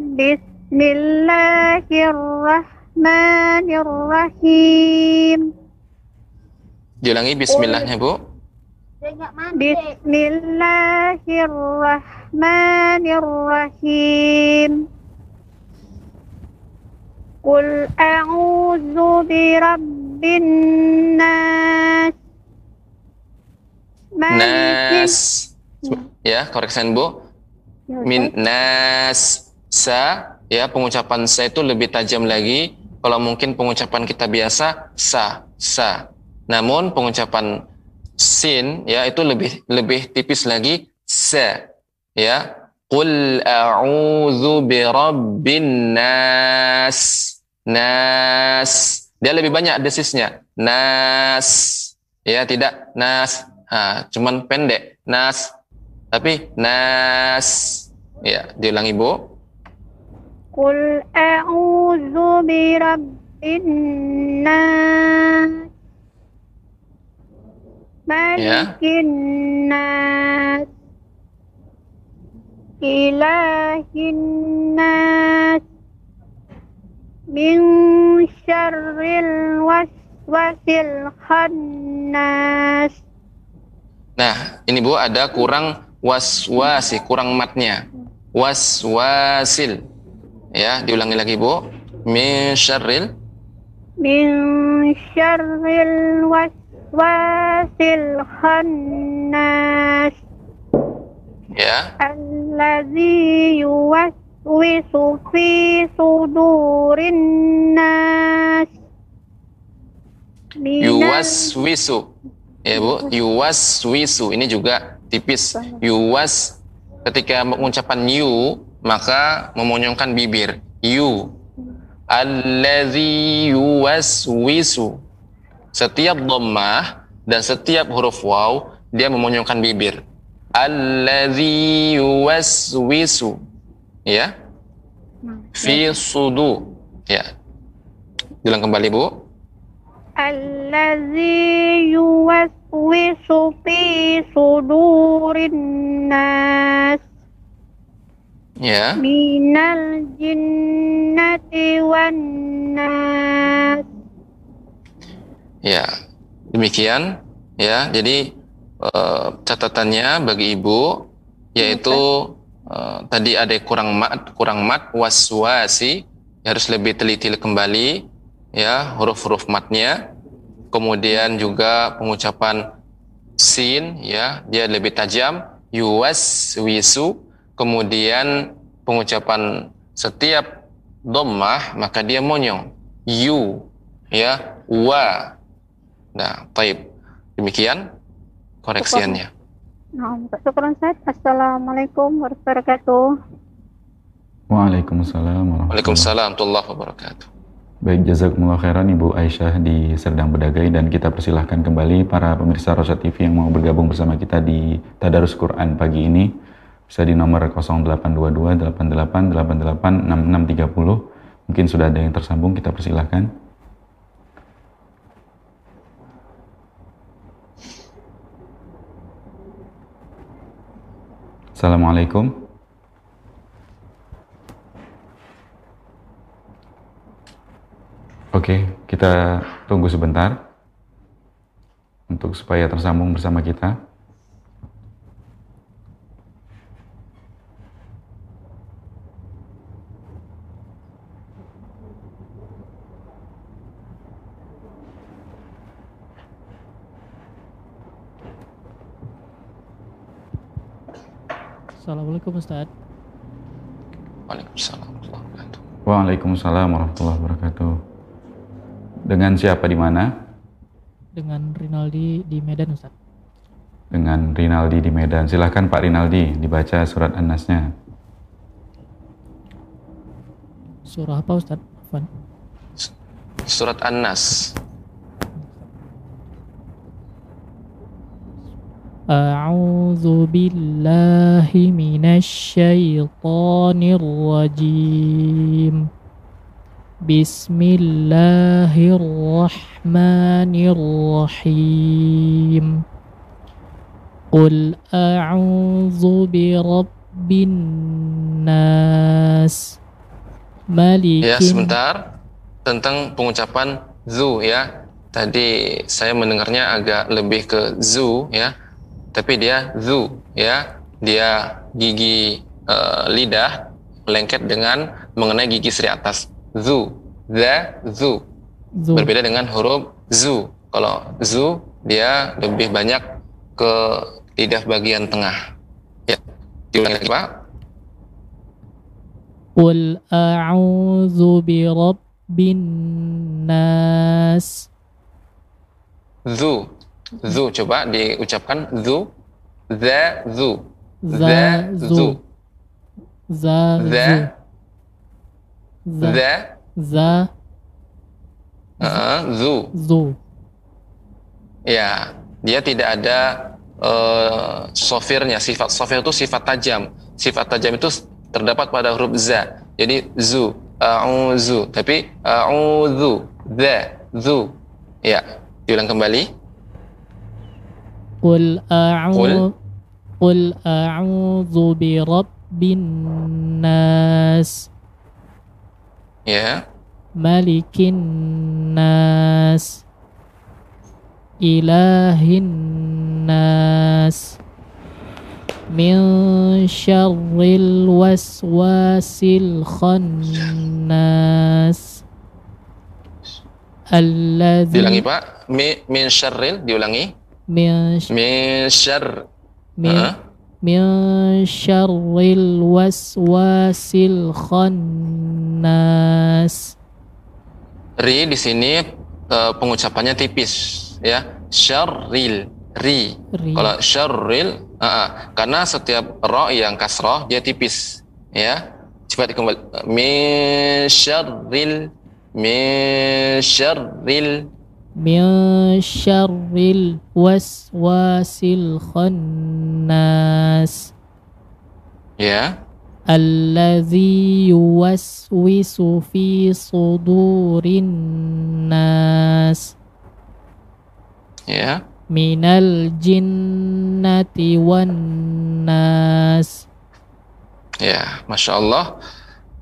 Bismillahirrahmanirrahim. Diulangi bismillahnya, Bu. Bismillahirrahmanirrahim. Qul a'udzu birabbin nas. Nas. Ya, koreksian, Bu. Ya, Min nas sa ya pengucapan sa itu lebih tajam lagi. Kalau mungkin pengucapan kita biasa sa sa. Namun pengucapan sin ya itu lebih lebih tipis lagi sa ya. Qul a'udzu birabbin nas. Nas. Dia lebih banyak desisnya. Nas. Ya tidak nas. Ha, cuman pendek. Nas tapi nas ya diulangi Bu Qul a'udzu birabbin nas. Malikin nas. Ilahin nas. Min syarril waswasil khannas. Nah, ini Bu ada kurang waswasi, kurang matnya. Waswasil. Ya, diulangi lagi Bu. Min syarril Min syarril waswasil khannas. ya. Allazi yuwaswisu fi sudurin nas. Yuwaswisu. Ya, Bu. Yuwaswisu. Ini juga tipis. Yuwas ketika mengucapkan yu maka memonyongkan bibir. Yu. Allazi yuwaswisu. Setiap dhammah dan setiap huruf waw dia memonyongkan bibir. Allazi yuwaswisu. Ya. Fi sudu. Ya. Bilang kembali, Bu. Yuwaswisu fi sudurin nas. Ya. Minal jinnati wan nas. Ya, demikian ya. Jadi eh, catatannya bagi ibu yaitu eh, tadi ada kurang mat, kurang mat waswasi harus lebih teliti kembali ya huruf-huruf matnya. Kemudian juga pengucapan sin ya dia lebih tajam yuwaswisu. Kemudian pengucapan setiap dhammah maka dia monyong yu ya wa Nah, taib. Demikian koreksiannya. Nah, Ustaz. Assalamualaikum warahmatullahi wabarakatuh. Waalaikumsalam warahmatullahi wabarakatuh. Baik, jazakumullah khairan Ibu Aisyah di Serdang Bedagai. Dan kita persilahkan kembali para pemirsa Rosa TV yang mau bergabung bersama kita di Tadarus Quran pagi ini. Bisa di nomor 0822 88 88 6630 mungkin sudah ada yang tersambung kita persilahkan. Assalamualaikum Oke, kita tunggu sebentar untuk supaya tersambung bersama kita. Assalamualaikum Ustaz. Waalaikumsalam warahmatullahi wabarakatuh. Waalaikumsalam warahmatullahi wabarakatuh. Dengan siapa di mana? Dengan Rinaldi di Medan Ustaz. Dengan Rinaldi di Medan. Silahkan Pak Rinaldi dibaca surat An-Nasnya. Surah apa Ustaz? Afwan. Surat An-Nas. أعوذ بالله من الشيطان الرجيم Bismillahirrahmanirrahim. Qul a'udzu birabbin nas. Malikin Ya sebentar. Tentang pengucapan zu ya. Tadi saya mendengarnya agak lebih ke zu ya. Tapi dia zu ya. Dia gigi uh, lidah lengket dengan mengenai gigi seri atas zu, za, zu. zu. Berbeda dengan huruf zu. Kalau zu dia lebih banyak ke lidah bagian tengah. Ya. Diulangi lagi, Pak. Qul a'udzu bi rabbin nas. Zu. Zu coba diucapkan zu. Za zu. Za zu. Za zu. Za zu. Za. Za. Uh, zu. Zu. Ya, dia tidak ada uh, sofirnya. Sifat sofir itu sifat tajam. Sifat tajam itu terdapat pada huruf za. Jadi zu, Uh, Tapi a'udzu, za, zu. Ya, diulang kembali. Qul a'udzu Qul a'udzu bi rabbin nas. Ya. Malikin nas. Ilahin nas. Min syarril waswasil khannas. Alladzi Diulangi Pak. Mi, min syarril diulangi. Min, min syarr. Min, min syarril waswasil khannas nas. Ri di sini uh, pengucapannya tipis ya. Syarril ri. ri. Kalau syarril uh, uh, karena setiap ra yang kasrah dia tipis ya. Coba dikembali min syarril min syarril min syarril waswasil khannas. Ya alladzi yuwaswisu fi sudurin nas ya. yeah. minal jinnati wan ya masya Allah.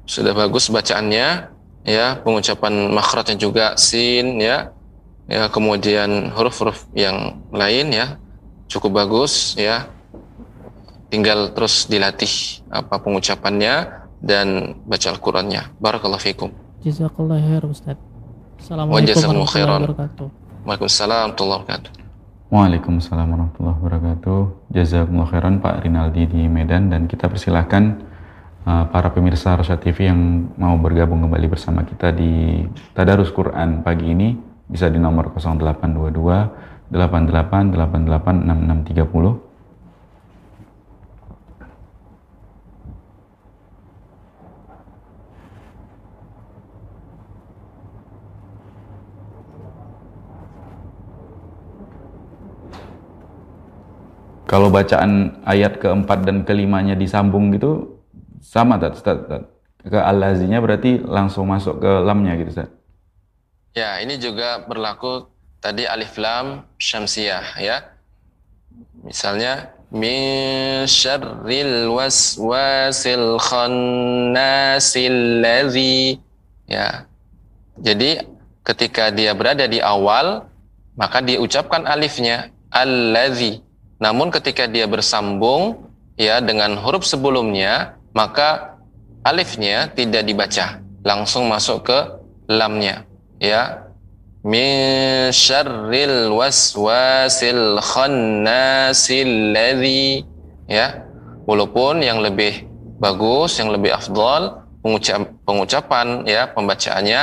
Sudah bagus bacaannya. Ya pengucapan makhrajnya juga sin ya. Ya kemudian huruf-huruf yang lain ya. Cukup bagus ya tinggal terus dilatih apa pengucapannya dan baca Al-Qur'annya. Barakallahu fikum. Jazakallahu khairan Ustaz. Assalamualaikum warahmatullahi wabarakatuh. Waalaikumsalam warahmatullahi wabarakatuh. Waalaikumsalam warahmatullahi wabarakatuh. Jazakumullah khairan Pak Rinaldi di Medan dan kita persilahkan uh, para pemirsa Rosyad TV yang mau bergabung kembali bersama kita di Tadarus Quran pagi ini bisa di nomor 0822 88886630. Kalau bacaan ayat keempat dan kelimanya disambung gitu sama tak Ustaz? Ke al-lazinya berarti langsung masuk ke lamnya gitu Ustaz. Ya, ini juga berlaku tadi alif lam syamsiyah ya. Misalnya min syarril waswasil khannasil ya. Jadi ketika dia berada di awal maka diucapkan alifnya alladzi. Namun ketika dia bersambung ya dengan huruf sebelumnya maka alifnya tidak dibaca, langsung masuk ke lamnya ya min syarril waswasil khannasil ladzi ya walaupun yang lebih bagus, yang lebih afdol pengucap, pengucapan ya pembacaannya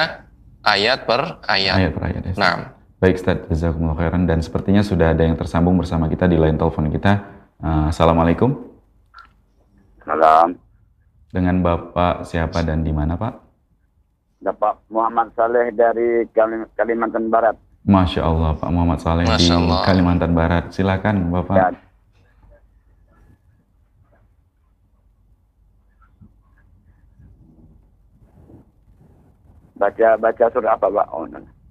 ayat per ayat. Ayat per ayat. Ya. Nah, Baik Ustaz, jazakumullah khairan dan sepertinya sudah ada yang tersambung bersama kita di line telepon kita. Uh, Assalamualaikum. Salam. Dengan Bapak siapa dan di mana Pak? Bapak Muhammad Saleh dari Kalim- Kalimantan Barat. Masya Allah Pak Muhammad Saleh di. Kalimantan Barat. Silakan Bapak. Ya. Baca baca surah apa Pak? Oh, no.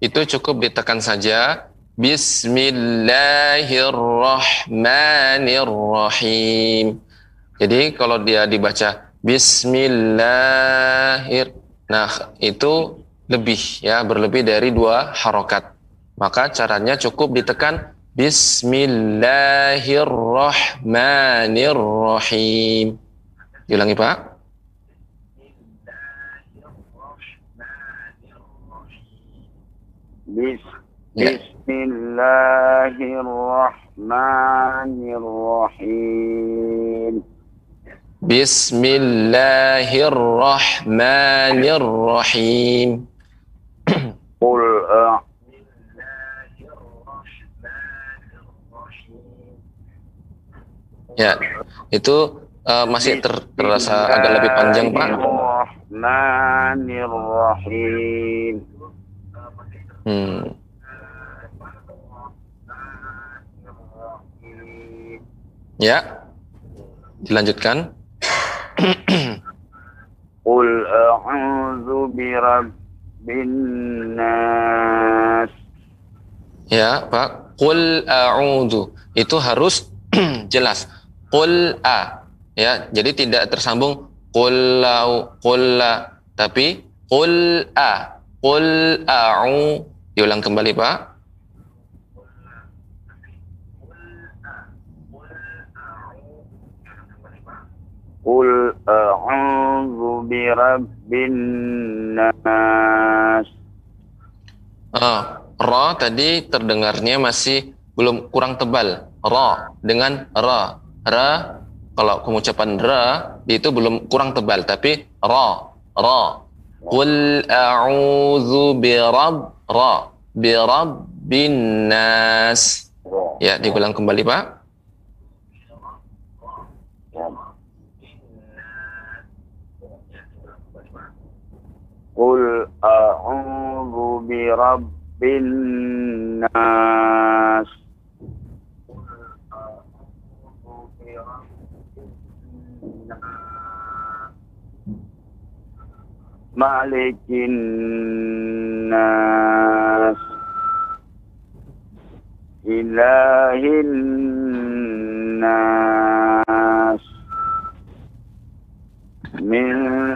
itu cukup ditekan saja Bismillahirrahmanirrahim. Jadi kalau dia dibaca Bismillahir, nah itu lebih ya berlebih dari dua harokat. Maka caranya cukup ditekan Bismillahirrahmanirrahim. Diulangi Pak. Iya. Bismillahirrahmanirrahim. Bismillahirrahmanirrahim. Qul Ya, itu uh, masih ter terasa agak lebih panjang, Pak. Bismillahirrahmanirrahim. Hmm. Ya. Dilanjutkan. Qul a'udzu birabbin nas. Ya, Pak. Qul a'udzu. Itu harus jelas. Qul a. Ya, jadi tidak tersambung qul lau qul la, tapi qul a. Qul a'udzu. Diulang kembali, Pak. Qul a'udzu bi rabbin nas. Ah, ra tadi terdengarnya masih belum kurang tebal. Ra dengan ra. Ra kalau pengucapan ra itu belum kurang tebal tapi ra ra. Qul a'udzu bi rabbin ra bi rabbin nas. Ya, diulang kembali, Pak. Qul a'udzu bi rabbin nas. مالك الناس. إله الناس. من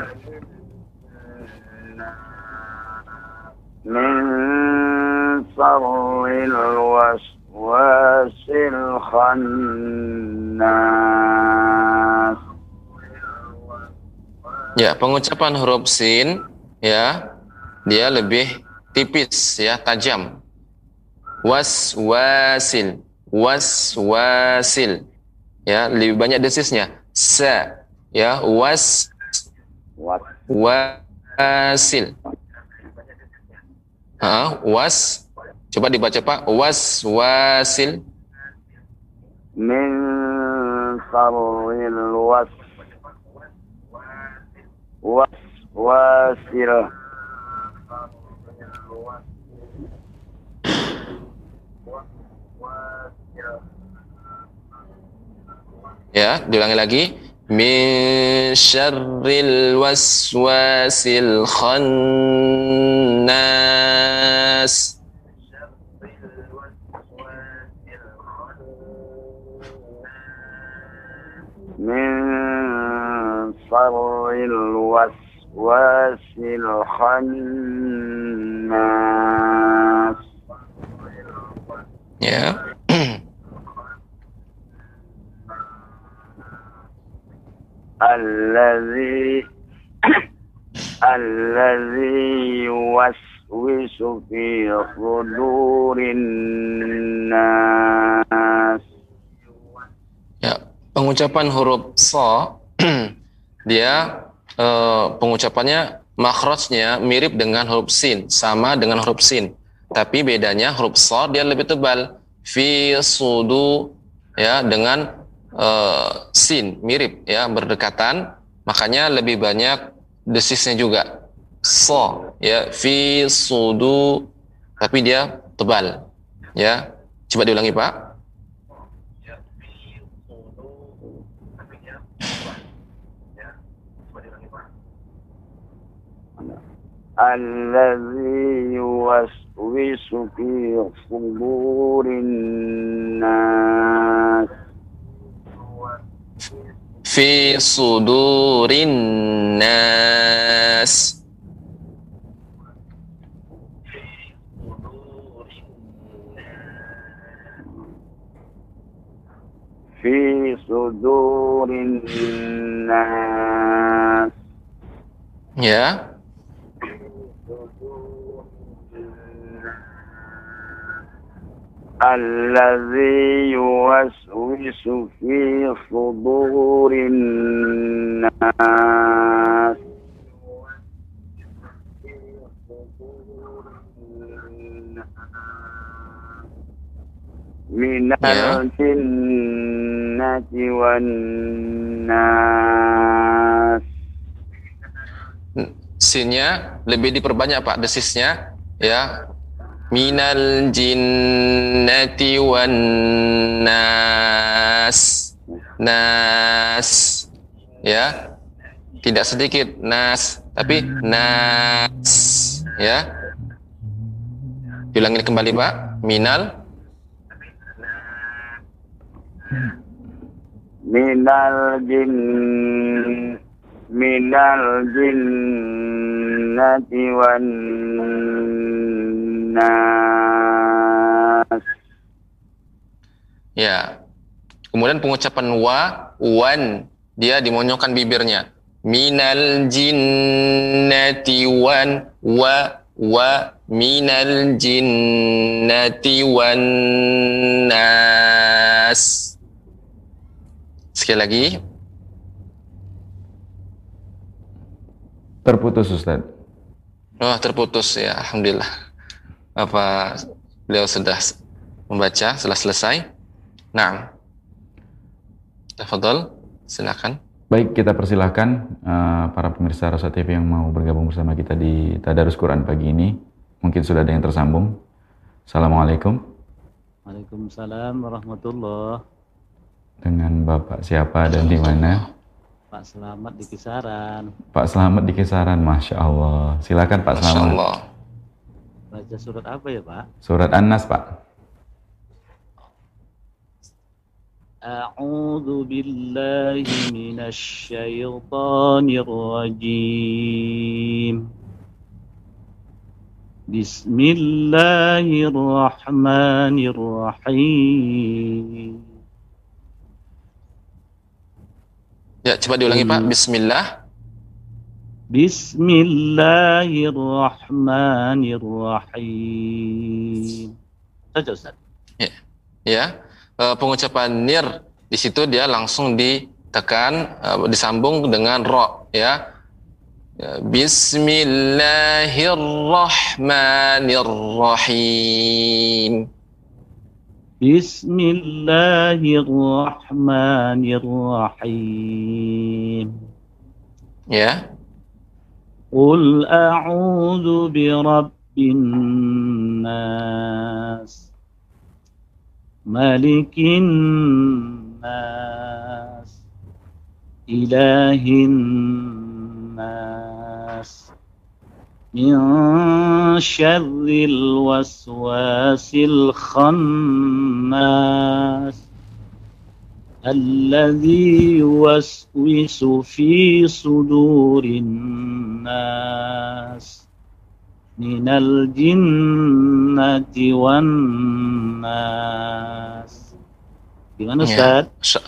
من شر الوسواس الخناس. Ya, pengucapan huruf sin ya dia lebih tipis ya, tajam. Was wasil, was wasil. Ya, lebih banyak desisnya. Se ya, was wasil. Ha, was coba dibaca Pak, was wasil min sarril was was wasil Ya, diulangi lagi. Min syarril waswasil khannas. Min من الوسواس الخناس Ya. الذي الذي يوسوس في صدور الناس Ya, pengucapan huruf sa dia eh, pengucapannya makhrajnya mirip dengan huruf sin, sama dengan huruf sin. Tapi bedanya huruf sa dia lebih tebal. Fi sudu ya dengan eh, sin mirip ya berdekatan, makanya lebih banyak desisnya juga. Sa ya fi sudu tapi dia tebal. Ya. Coba diulangi, Pak. الذي يوسوس في صدور الناس. fi sudurin nas في صدور الناس. ya الذي يوسوس في صدور الناس من Ya. الجنة والناس sinnya lebih diperbanyak Pak desisnya ya minal jinnati wan nas. Nas. Ya. Tidak sedikit nas. Tapi nas. Ya. Diulangi kembali Pak. Minal. Minal jin minal jinnati wan nas. Ya. Kemudian pengucapan wa, wan, dia dimonyokkan bibirnya. Minal jinnati wan, wa, wa, minal jinnati wan nas. Sekali lagi. Terputus Ustaz. Oh, terputus ya, Alhamdulillah. Apa beliau sudah membaca, sudah selesai? Nah. Tafadhol, silakan. Baik, kita persilahkan eh, para pemirsa Rosa TV yang mau bergabung bersama kita di Tadarus Quran pagi ini. Mungkin sudah ada yang tersambung. Assalamualaikum. Waalaikumsalam warahmatullah. Dengan Bapak siapa dan di mana? Pak Selamat di kisaran. Pak Selamat di kisaran, Masya Allah. Silakan Pak Masya Selamat. Allah Baca surat apa ya Pak? Surat An-Nas, Pak. أعوذ بالله من الشيطان الرجيم بسم الله الرحمن الرحيم Ya, coba diulangi Pak. Bismillah. بسم الله الرحمن الرحيم saja Ustaz Ya, Eh, pengucapan nir di situ dia langsung ditekan, eh, disambung dengan ro. Ya. Ya, Bismillahirrahmanirrahim. بسم الله الرحمن الرحيم Ya, قل أعوذ برب الناس ملك الناس إله الناس من شر الوسواس الخناس الذي يوسوس في صدور الناس من الجنة والناس Gimana Ya. Ustaz? Sya-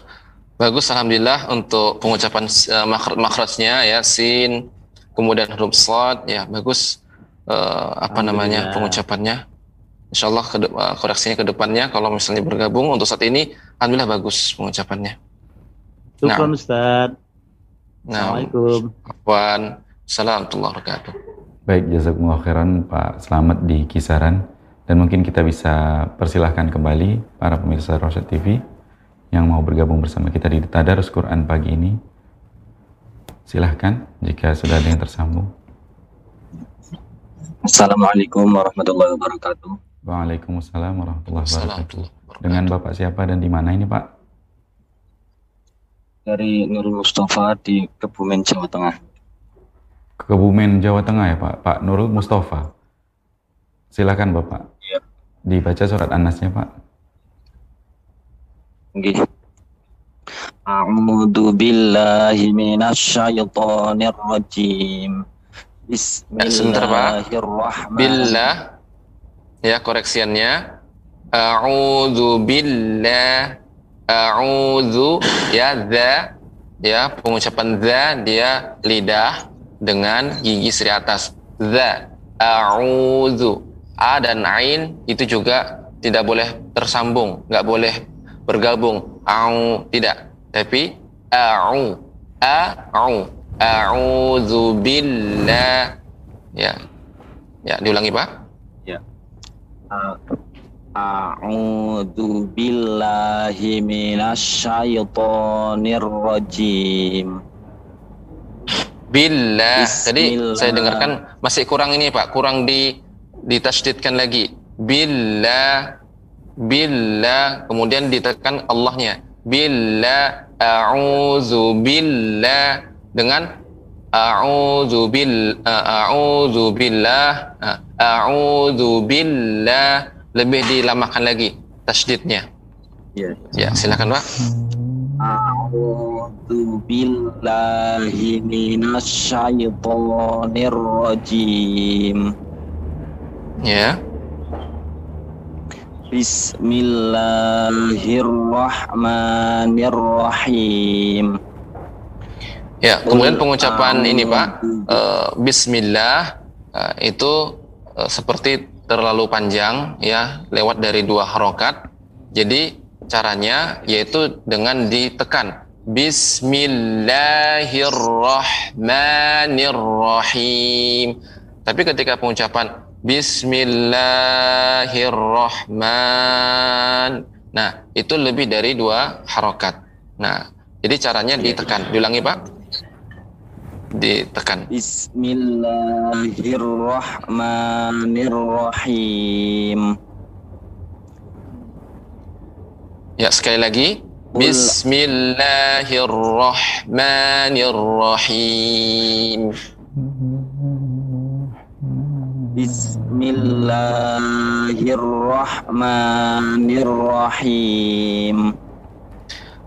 Bagus alhamdulillah untuk pengucapan uh, makhr- makhrajnya ya sin kemudian huruf shad ya bagus eh, apa namanya Alhamdulillah. ke de- uh, koreksinya ke depannya kalau misalnya bergabung untuk saat ini alhamdulillah bagus pengucapannya. Syukran Ustaz. Nah, Assalamualaikum. Assalamualaikum warahmatullahi wabarakatuh. Baik, jazakumullah khairan Pak Selamat di kisaran. Dan mungkin kita bisa persilahkan kembali para pemirsa Rosyad TV yang mau bergabung bersama kita di Tadarus Quran pagi ini. Silahkan jika sudah ada yang tersambung. Assalamualaikum warahmatullahi wabarakatuh. Waalaikumsalam warahmatullahi wabarakatuh. Dengan Bapak siapa dan di mana ini Pak? Dari Nurul Mustafa di Kebumen, Jawa Tengah. Kebumen, Jawa Tengah ya Pak? Pak Nurul Mustafa. Silakan Bapak. Iya. Dibaca surat An-Nasnya Pak. Nggih. A'udzu billahi minasyaitonir rajim. Sebentar, Pak. Bismillahirrahmanirrahim. Billah ya koreksiannya. A'udzu billah a'udzu ya za ya pengucapan za dia lidah dengan gigi seri atas. Za a'udzu. A dan ain itu juga tidak boleh tersambung nggak boleh bergabung. Au tidak. Tapi a'u a'u a'udzu billah ya ya diulangi Pak A'udzu billahi minasyaitonir rajim. Billah. Tadi Bismillah. saya dengarkan masih kurang ini Pak, kurang di ditasydidkan lagi. Billah. Billah. Kemudian ditekan Allahnya. Billah. A'udzu billah dengan a'udzu bil a'udzu billah Ah, a'udzu billah lebih dilamakan lagi tasydidnya. Ya. Ya, silakan Pak. A'udzu billahi rajim. Ya. Bismillahirrahmanirrahim. Ya, kemudian pengucapan ini Pak, eh, Bismillah eh, itu eh, seperti terlalu panjang ya, lewat dari dua harokat. Jadi caranya yaitu dengan ditekan. Bismillahirrahmanirrahim. Tapi ketika pengucapan Bismillahirrahman, nah itu lebih dari dua harokat. Nah, jadi caranya ditekan. Diulangi Pak. Ditekan. Bismillahirrahmanirrahim. Ya, sekali lagi. Bismillahirrahmanirrahim. Bismillahirrahmanirrahim.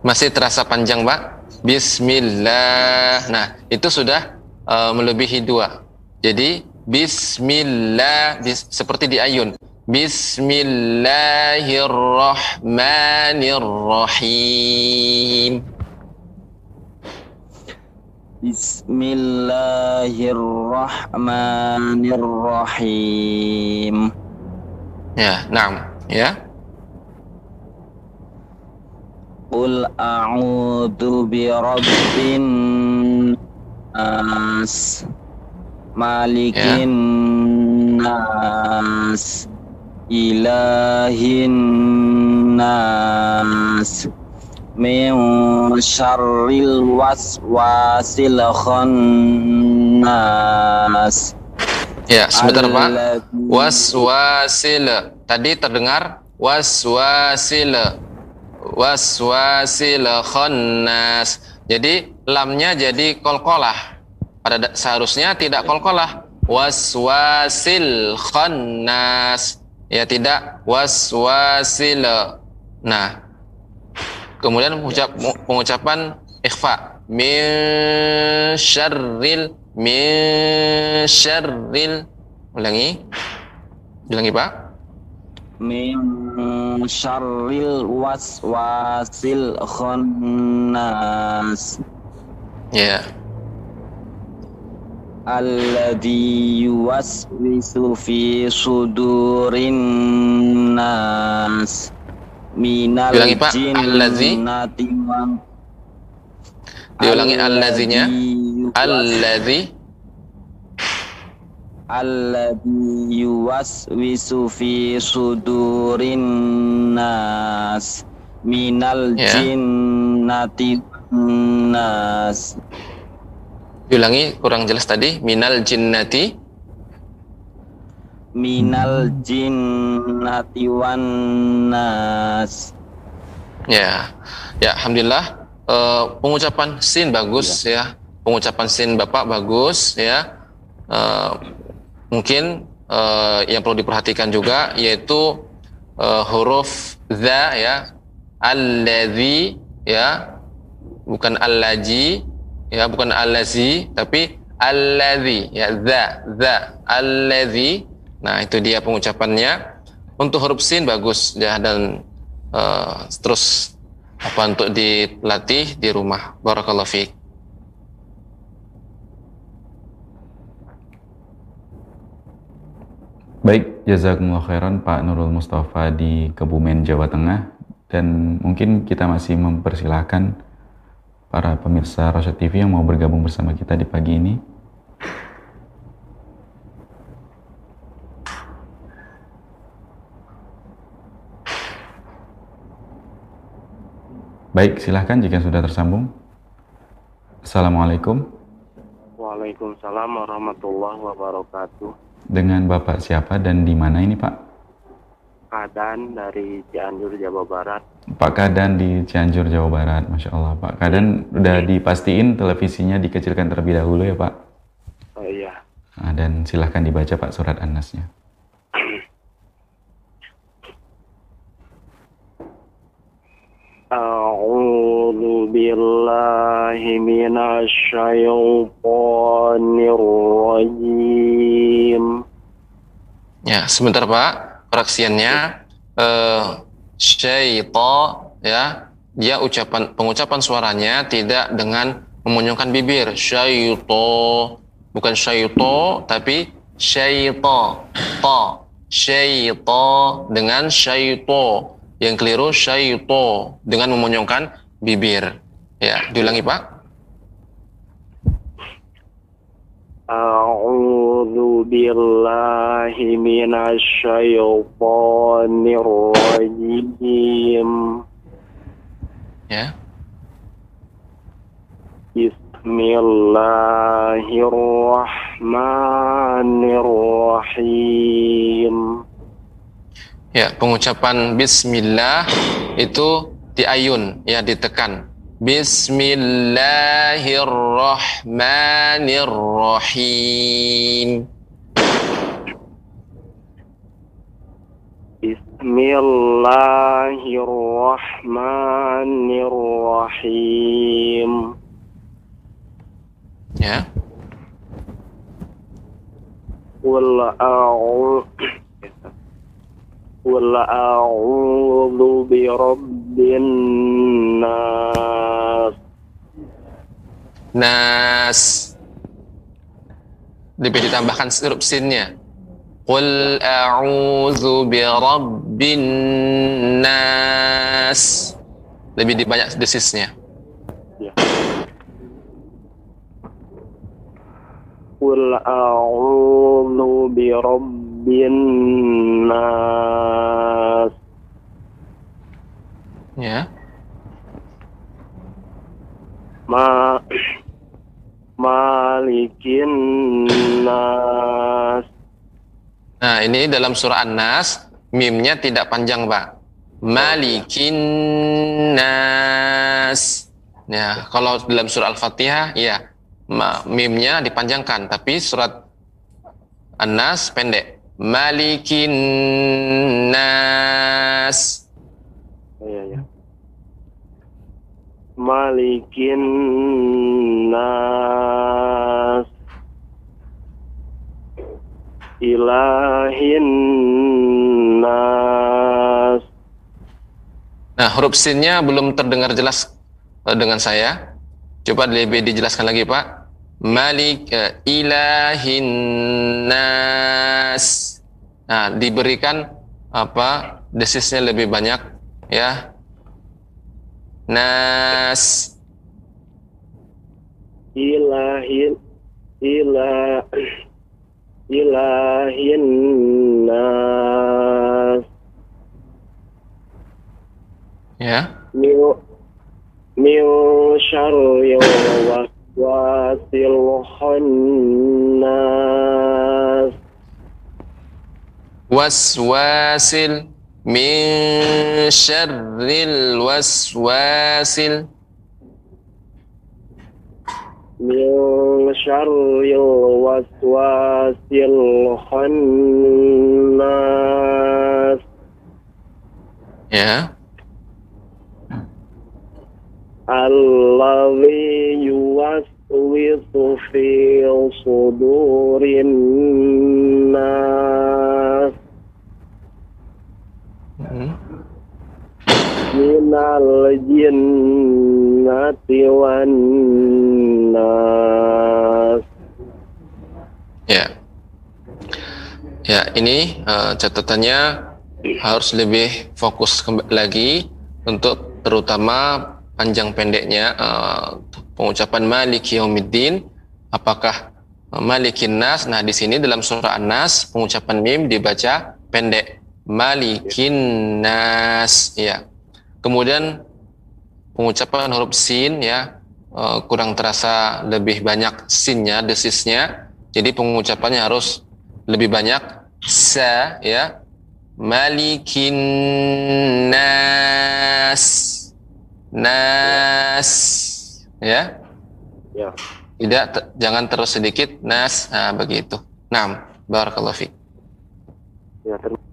Masih terasa panjang, Pak? Bismillah. Nah, itu sudah eh, melebihi dua. Jadi, Bismillah bis- seperti di ayun. Bismillahirrahmanirrahim. Bismillahirrahmanirrahim. Ya, naam, ya. Qul a'udzu birabbin nas malikin nas ilahin nas min syarril waswasil khannas Ya, sebentar, Pak. Waswasil. Tadi terdengar waswasil. Waswasil khannas. Jadi lamnya jadi kolkolah. Pada da- seharusnya tidak kolkolah. Waswasil khannas. Ya tidak waswasil. Nah, Kemudian pengucap, pengucapan ikhfa. Min syarril min syarril ulangi. Ulangi, Pak. Min syarril waswasil khannas. Ya. Alladhi yuwaswisu fi sudurin nas minal Ulangi, Pak. Alladhi. Diulangi alladzinya. Alladzi alladhi yuwaswisu fi sudurin nas minal Ya. jinnati nas Diulangi kurang jelas tadi. Minal jinnati minal jinnati wan nas Ya, ya, alhamdulillah. Eh, pengucapan sin bagus ya. Pengucapan sin bapak bagus ya. Eh, mungkin eh, yang perlu diperhatikan juga yaitu eh, huruf za ya, alladzi ya, bukan allaji ya, bukan allazi tapi alladzi ya, za za alladzi. Nah itu dia pengucapannya. Untuk huruf sin bagus ya dan eh, terus apa untuk dilatih di rumah. Barakallahu fiik. Baik, jazakumullah khairan Pak Nurul Mustafa di Kebumen, Jawa Tengah. Dan mungkin kita masih mempersilahkan para pemirsa Rosyad TV yang mau bergabung bersama kita di pagi ini. Baik, silahkan jika sudah tersambung. Assalamualaikum. Waalaikumsalam warahmatullahi wabarakatuh. Dengan Bapak siapa dan di mana ini Pak? Kadan dari Cianjur, Jawa Barat. Pak Kadan di Cianjur, Jawa Barat. Masya Allah, Pak Kadan udah dipastiin televisinya dikecilkan terlebih dahulu ya Pak? Oh iya. Nah, dan silahkan dibaca Pak surat An-Nasnya. A'udzu billahi minasy syaithanir rajim. Ya, sebentar Pak. Koreksiannya eh syaita ya, dia ucapan pengucapan suaranya tidak dengan memunyungkan bibir. Syaito bukan syaito tapi syaita. Ta. Syaita dengan syaito. Yang keliru syaito dengan memunyungkan bibir. Ya, diulangi Pak. A'udzu billahi minasy syaithanir rajim. Ya. Bismillahirrahmanirrahim. Ya, pengucapan bismillah itu diayun, ya ditekan. Bismillahirrahmanirrahim. Bismillahirrahmanirrahim. Ya. Qul a'udzu A'udzu bi rabbin nas. Nas. Lebih ditambahkan huruf sinnya. Qul a'udzu bi rabbin nas. Lebih dibanyak desisnya. Qul a'udzu bi Ya. Ma malikin nas. Nah, ini dalam surah An-Nas, mimnya tidak panjang, Pak. Malikin nas. Ya, kalau dalam surah Al-Fatihah, ya, mimnya dipanjangkan, tapi surat An-Nas pendek. Malikin nas. Iya, ya. malikin nas ilahin nas Nah, huruf sinnya belum terdengar jelas eh, dengan saya. Coba lebih dijelaskan lagi, Pak. Malik uh, ilahin nas. Nah, diberikan apa? Desisnya lebih banyak ya. Nas ilahin ila ilahin nas ya. min min syarri waswasil khannas waswasil min syarril waswasil. Min syarri waswasil khannas. Ya. Alladhi yuwaswisu fi sudurin nas minal jinnati wan nas Ya. Ya, ini uh, catatannya harus lebih fokus lagi untuk terutama panjang pendeknya uh, pengucapan Maliki Yaumiddin. Apakah uh, Malikin Nas nah di sini dalam surah An-Nas pengucapan mim dibaca pendek Malikin Nas ya kemudian pengucapan huruf sin ya. Uh, kurang terasa lebih banyak sinnya desisnya. Jadi pengucapannya harus lebih banyak. Sa ya. Malikin Nas. Nas ya. Ya. Tidak te- jangan terus sedikit. Nas. Nah begitu. Nah barakallahu fiik ya terima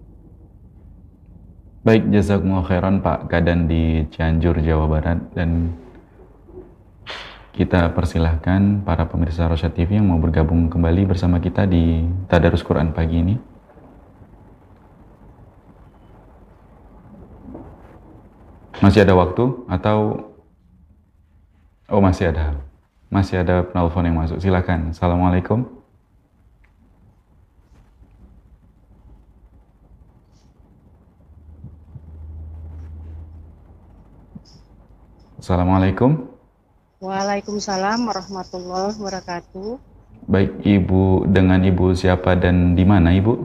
Baik, jazakumullah khairan Pak Kadan di Cianjur, Jawa Barat dan kita persilahkan para pemirsa Rosyad TV yang mau bergabung kembali bersama kita di Tadarus Quran pagi ini. Masih ada waktu atau Oh masih ada. Masih ada penelpon yang masuk. Silakan. Assalamualaikum. Assalamualaikum. Waalaikumsalam warahmatullahi wabarakatuh. Baik, Ibu dengan Ibu siapa dan di mana Ibu?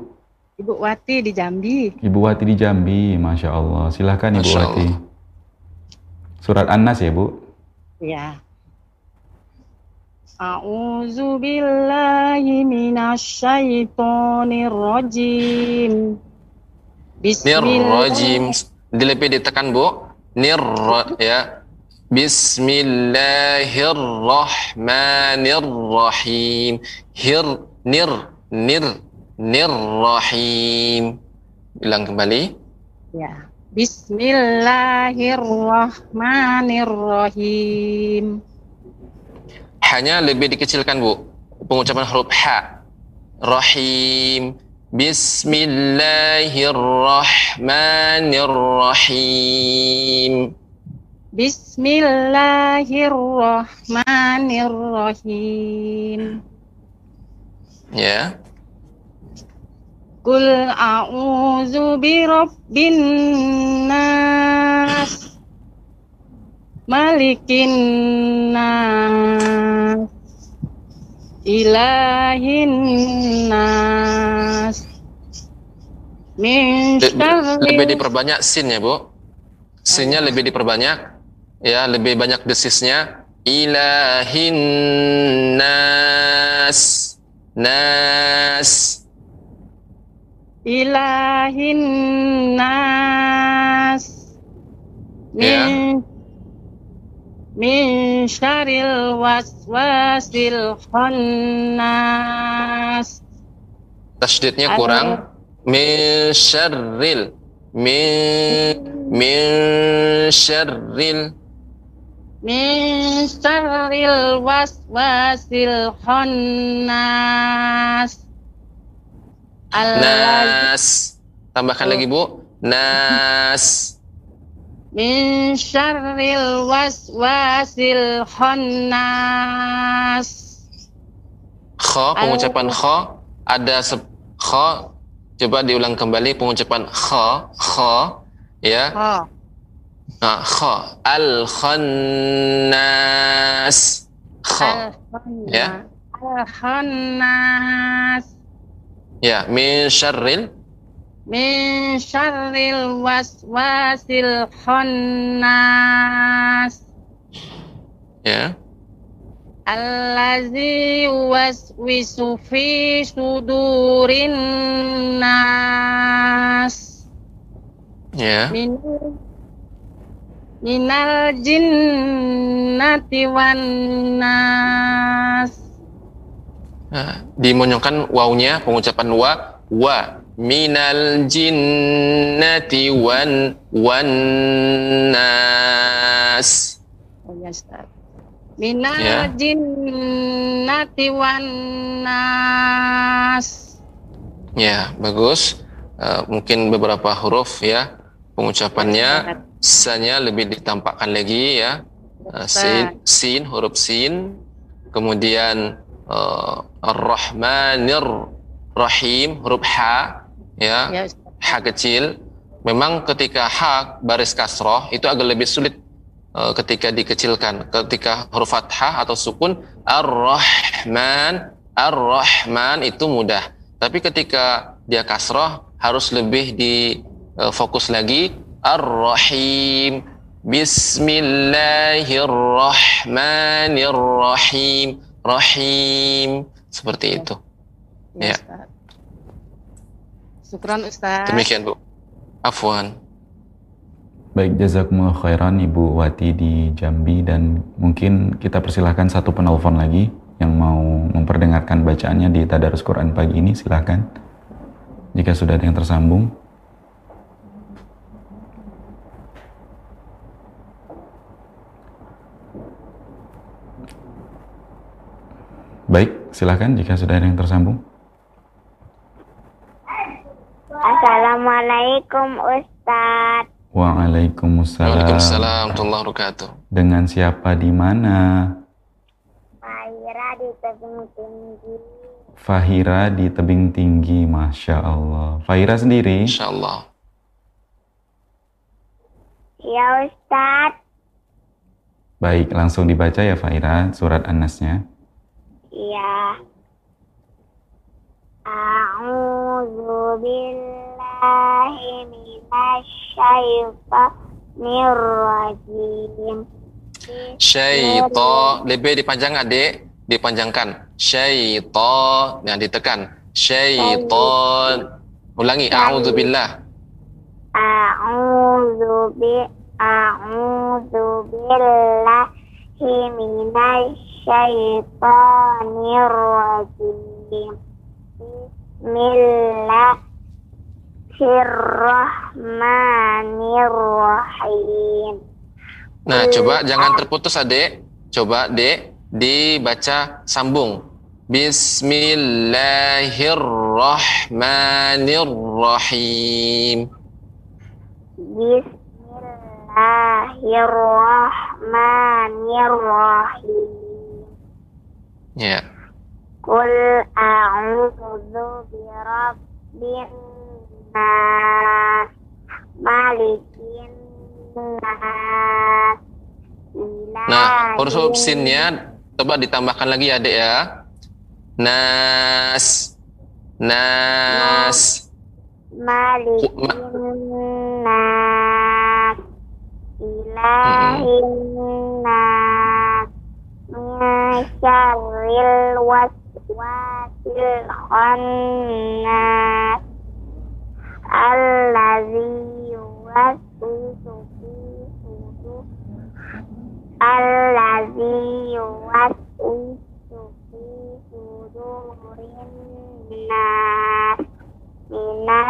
Ibu Wati di Jambi. Ibu Wati di Jambi, Masya Allah. Silahkan Ibu Masya Wati. Surat An-Nas ya Bu? Ya. A'udzu billahi minasyaitonir rajim. nirrajim dilebih ditekan Bu nir ya Bismillahirrahmanirrahim. Hir nir nir nirrahim. Bilang kembali. Ya. Bismillahirrahmanirrahim. hanya lebih dikecilkan Bu. Pengucapan huruf ha rahim. Bismillahirrahmanirrahim Bismillahirrahmanirrahim. ya. Qul a'udzu birabbin nas. Malikin nas. Ilahin nas. Min lebih diperbanyak sin ya Bu. Sinnya lebih diperbanyak ya lebih banyak desisnya. Ilahin nas. Nas. Ilahin nas. Min min syaril waswasil khannas. Tasydidnya Ada- kurang. min syarril. Min min syarril min syarril waswasil khannas Nas. Tambahkan lagi Bu. Nas. min syarril waswasil khannas Kha, pengucapan kha ada se kha coba diulang kembali pengucapan kha kha ya ha nah, kha. Al khannas kha. Ya. Al khannas ya min syarril. Min syarril waswasil khannas. Ya. Allazi waswisu fi sudurin nas. Ya. Min minal jinnati wan nas. Nah, dimonyongkan wawnya pengucapan wa wa minal jinnati wan wan nas. Oh ya Ustaz. Minal Ya. jinnati wan nas. Ya, bagus. Eh, mungkin beberapa huruf ya pengucapannya sanya lebih ditampakkan lagi ya. Eh, sin, sin huruf sin, kemudian eh, ar-rahmanir rahim huruf ha ya, ya ha kecil. Memang ketika ha baris kasroh itu agak lebih sulit eh, ketika dikecilkan. Ketika huruf fathah atau sukun ar-rahman ar-rahman itu mudah. Tapi ketika dia kasroh harus lebih di eh, fokus lagi ar-rahim Bismillahirrahmanirrahim rahim seperti itu. ya, Ya. Ustaz. Syukran Ustaz Demikian Bu. Afwan. Baik, jazakumullah khairan Ibu Wati di Jambi dan mungkin kita persilahkan satu penelpon lagi yang mau memperdengarkan bacaannya di Tadarus Quran pagi ini silahkan. Jika sudah ada yang tersambung. Baik, silahkan jika sudah ada yang tersambung. Assalamualaikum Ustadz. Waalaikumsalam. Waalaikumsalam warahmatullahi wabarakatuh. Dengan siapa di mana? Fahira di tebing tinggi. Fahira di tebing tinggi, masya Allah. Fahira sendiri? Insya Allah. Ya Ustadz. Baik, langsung dibaca ya Fahira surat An-Nasnya. Ya. A'udzu billahi minasyaitonir rajim. Syaito lebih dipanjang adik, dipanjangkan. Syaito yang ditekan. Syaiton. Ulangi. A'udzubillah. A'udzu bi a'udzu billahi minasyaitonir rajim. Bismillahirrahmanirrahim. Nah, coba jangan terputus adik. Coba dek dibaca sambung. Bismillahirrahmanirrahim. Bismillahirrahmanirrahim. Ya. Qul a'udzu birabbin nas malikin nas Nah, huruf sinnya coba ditambahkan lagi ya, Dek ya. Nas. Nas. malikin nas ilahin nas syarril waswasil khannas allazi yuwaswisu fi sudur allazi yuwaswisu fi sudurin nas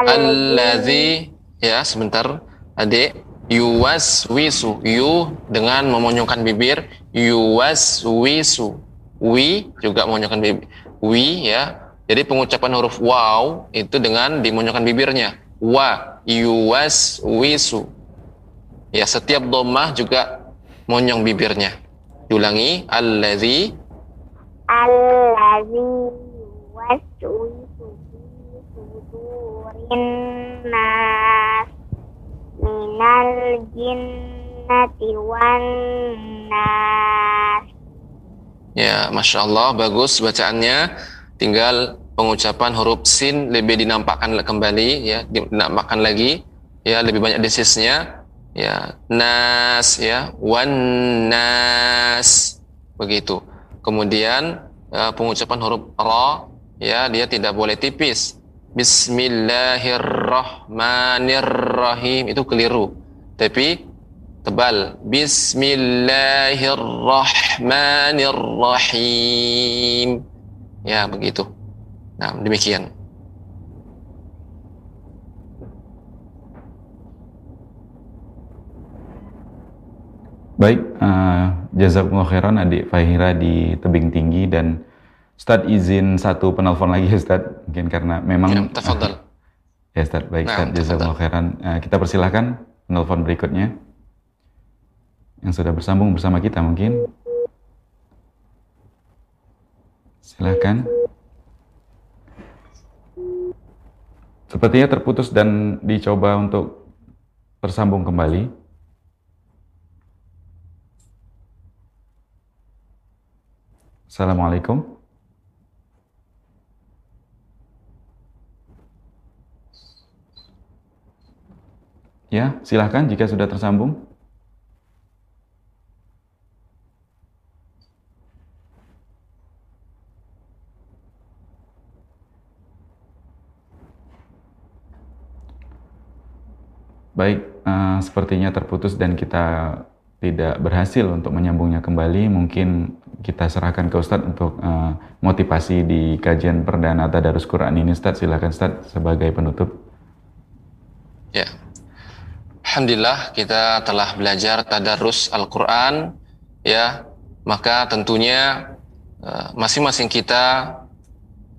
Allazi ya sebentar adik yuwaswisu. Yu dengan memonyongkan bibir. Yuwaswisu. Wi juga memonyongkan bibir. Wi ya. Jadi pengucapan huruf waw itu dengan dimonyongkan bibirnya. Wa yuwaswisu. Ya setiap domah juga monyong bibirnya. Diulangi alladzi Allazi yuwaswisu fi sudurin nas minal jinnati wan nas. Ya, Masya Allah, bagus bacaannya. Tinggal pengucapan huruf sin lebih dinampakkan kembali, ya, dinampakkan lagi, ya, lebih banyak desisnya, ya, nas, ya, wan nas, begitu. Kemudian uh, pengucapan huruf ra, ya, dia tidak boleh tipis. Bismillahirrahmanirrahim itu keliru. Tapi tebal. Bismillahirrahmanirrahim. Ya, begitu. Nah, demikian. Baik, uh, jazakumullah khairan adik Fahira di tebing tinggi dan Ustaz izin satu penelpon lagi Ustaz, mungkin karena memang ya, tafadhal. ya Ustaz, baik nah, jazakumullah khairan. Uh, kita persilahkan penelpon berikutnya yang sudah bersambung bersama kita mungkin. Silahkan. Sepertinya terputus dan dicoba untuk tersambung kembali. Assalamualaikum. Ya, silahkan jika sudah tersambung. Baik, uh, sepertinya terputus dan kita tidak berhasil untuk menyambungnya kembali, mungkin kita serahkan ke Ustadz untuk uh, motivasi di kajian perdana Tadarus Quran ini. Ustadz, silakan Ustadz sebagai penutup. Ya, Alhamdulillah kita telah belajar Tadarus Al-Quran, ya, maka tentunya uh, masing-masing kita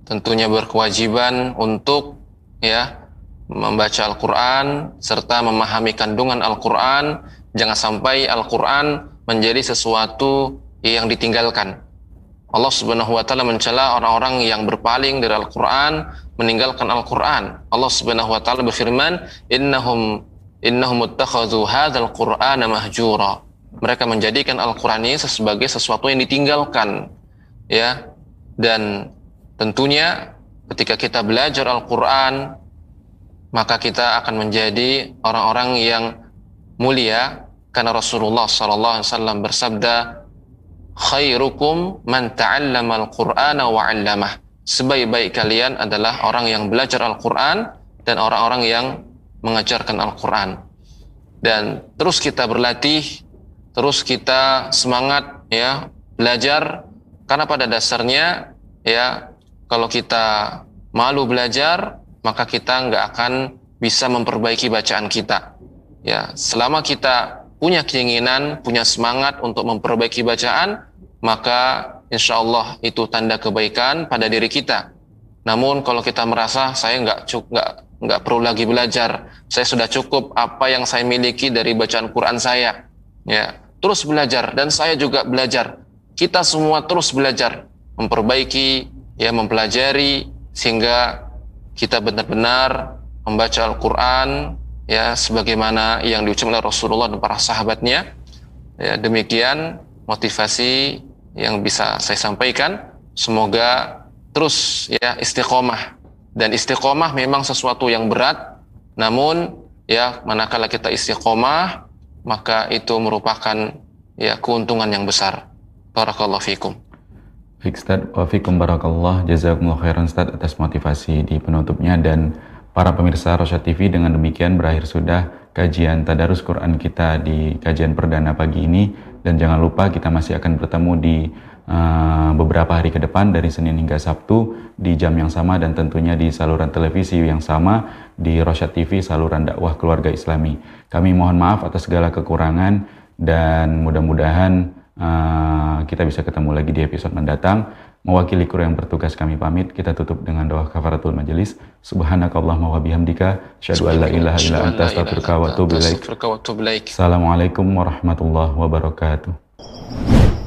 tentunya berkewajiban untuk ya membaca Al-Quran serta memahami kandungan Al-Quran Jangan sampai Al-Quran menjadi sesuatu yang ditinggalkan. Allah Subhanahu wa taala mencela orang-orang yang berpaling dari Al-Qur'an, meninggalkan Al-Qur'an. Allah Subhanahu wa taala berfirman, "Innahum innahum ittakhadhu hadzal Qur'ana mahjura." Mereka menjadikan Al-Qur'an ini sebagai sesuatu yang ditinggalkan. Ya. Dan tentunya ketika kita belajar Al-Qur'an, maka kita akan menjadi orang-orang yang mulia karena Rasulullah sallallahu alaihi wasallam bersabda khairukum man ta'allama al-Qur'ana wa 'allamah. Sebaik-baik kalian adalah orang yang belajar Al-Qur'an dan orang-orang yang mengajarkan Al-Qur'an. Dan terus kita berlatih, terus kita semangat ya belajar karena pada dasarnya ya kalau kita malu belajar maka kita nggak akan bisa memperbaiki bacaan kita Ya, selama kita punya keinginan, punya semangat untuk memperbaiki bacaan, maka insya Allah itu tanda kebaikan pada diri kita. Namun kalau kita merasa saya nggak nggak nggak perlu lagi belajar, saya sudah cukup apa yang saya miliki dari bacaan Quran saya, ya terus belajar dan saya juga belajar. Kita semua terus belajar, memperbaiki, ya mempelajari sehingga kita benar-benar membaca Al-Quran ya sebagaimana yang diucapkan oleh Rasulullah dan para sahabatnya. Ya, demikian motivasi yang bisa saya sampaikan. Semoga terus ya istiqomah dan istiqomah memang sesuatu yang berat. Namun ya manakala kita istiqomah maka itu merupakan ya keuntungan yang besar. Barakallahu fikum. Baik Ustaz, wa fikum barakallah, jazakumullah khairan Ustaz atas motivasi di penutupnya dan Para pemirsa Rosyad TV dengan demikian berakhir sudah kajian Tadarus Quran kita di kajian perdana pagi ini dan jangan lupa kita masih akan bertemu di uh, beberapa hari ke depan dari Senin hingga Sabtu di jam yang sama dan tentunya di saluran televisi yang sama di Rosyad TV saluran dakwah keluarga Islami. Kami mohon maaf atas segala kekurangan dan mudah-mudahan uh, kita bisa ketemu lagi di episode mendatang. Mewakili kru yang bertugas kami pamit, kita tutup dengan doa kafaratul majelis. Subhanakallahumma wa bihamdika, asyhadu an la ilaha illa anta astaghfiruka wa atubu ilaik. Assalamualaikum warahmatullahi wabarakatuh.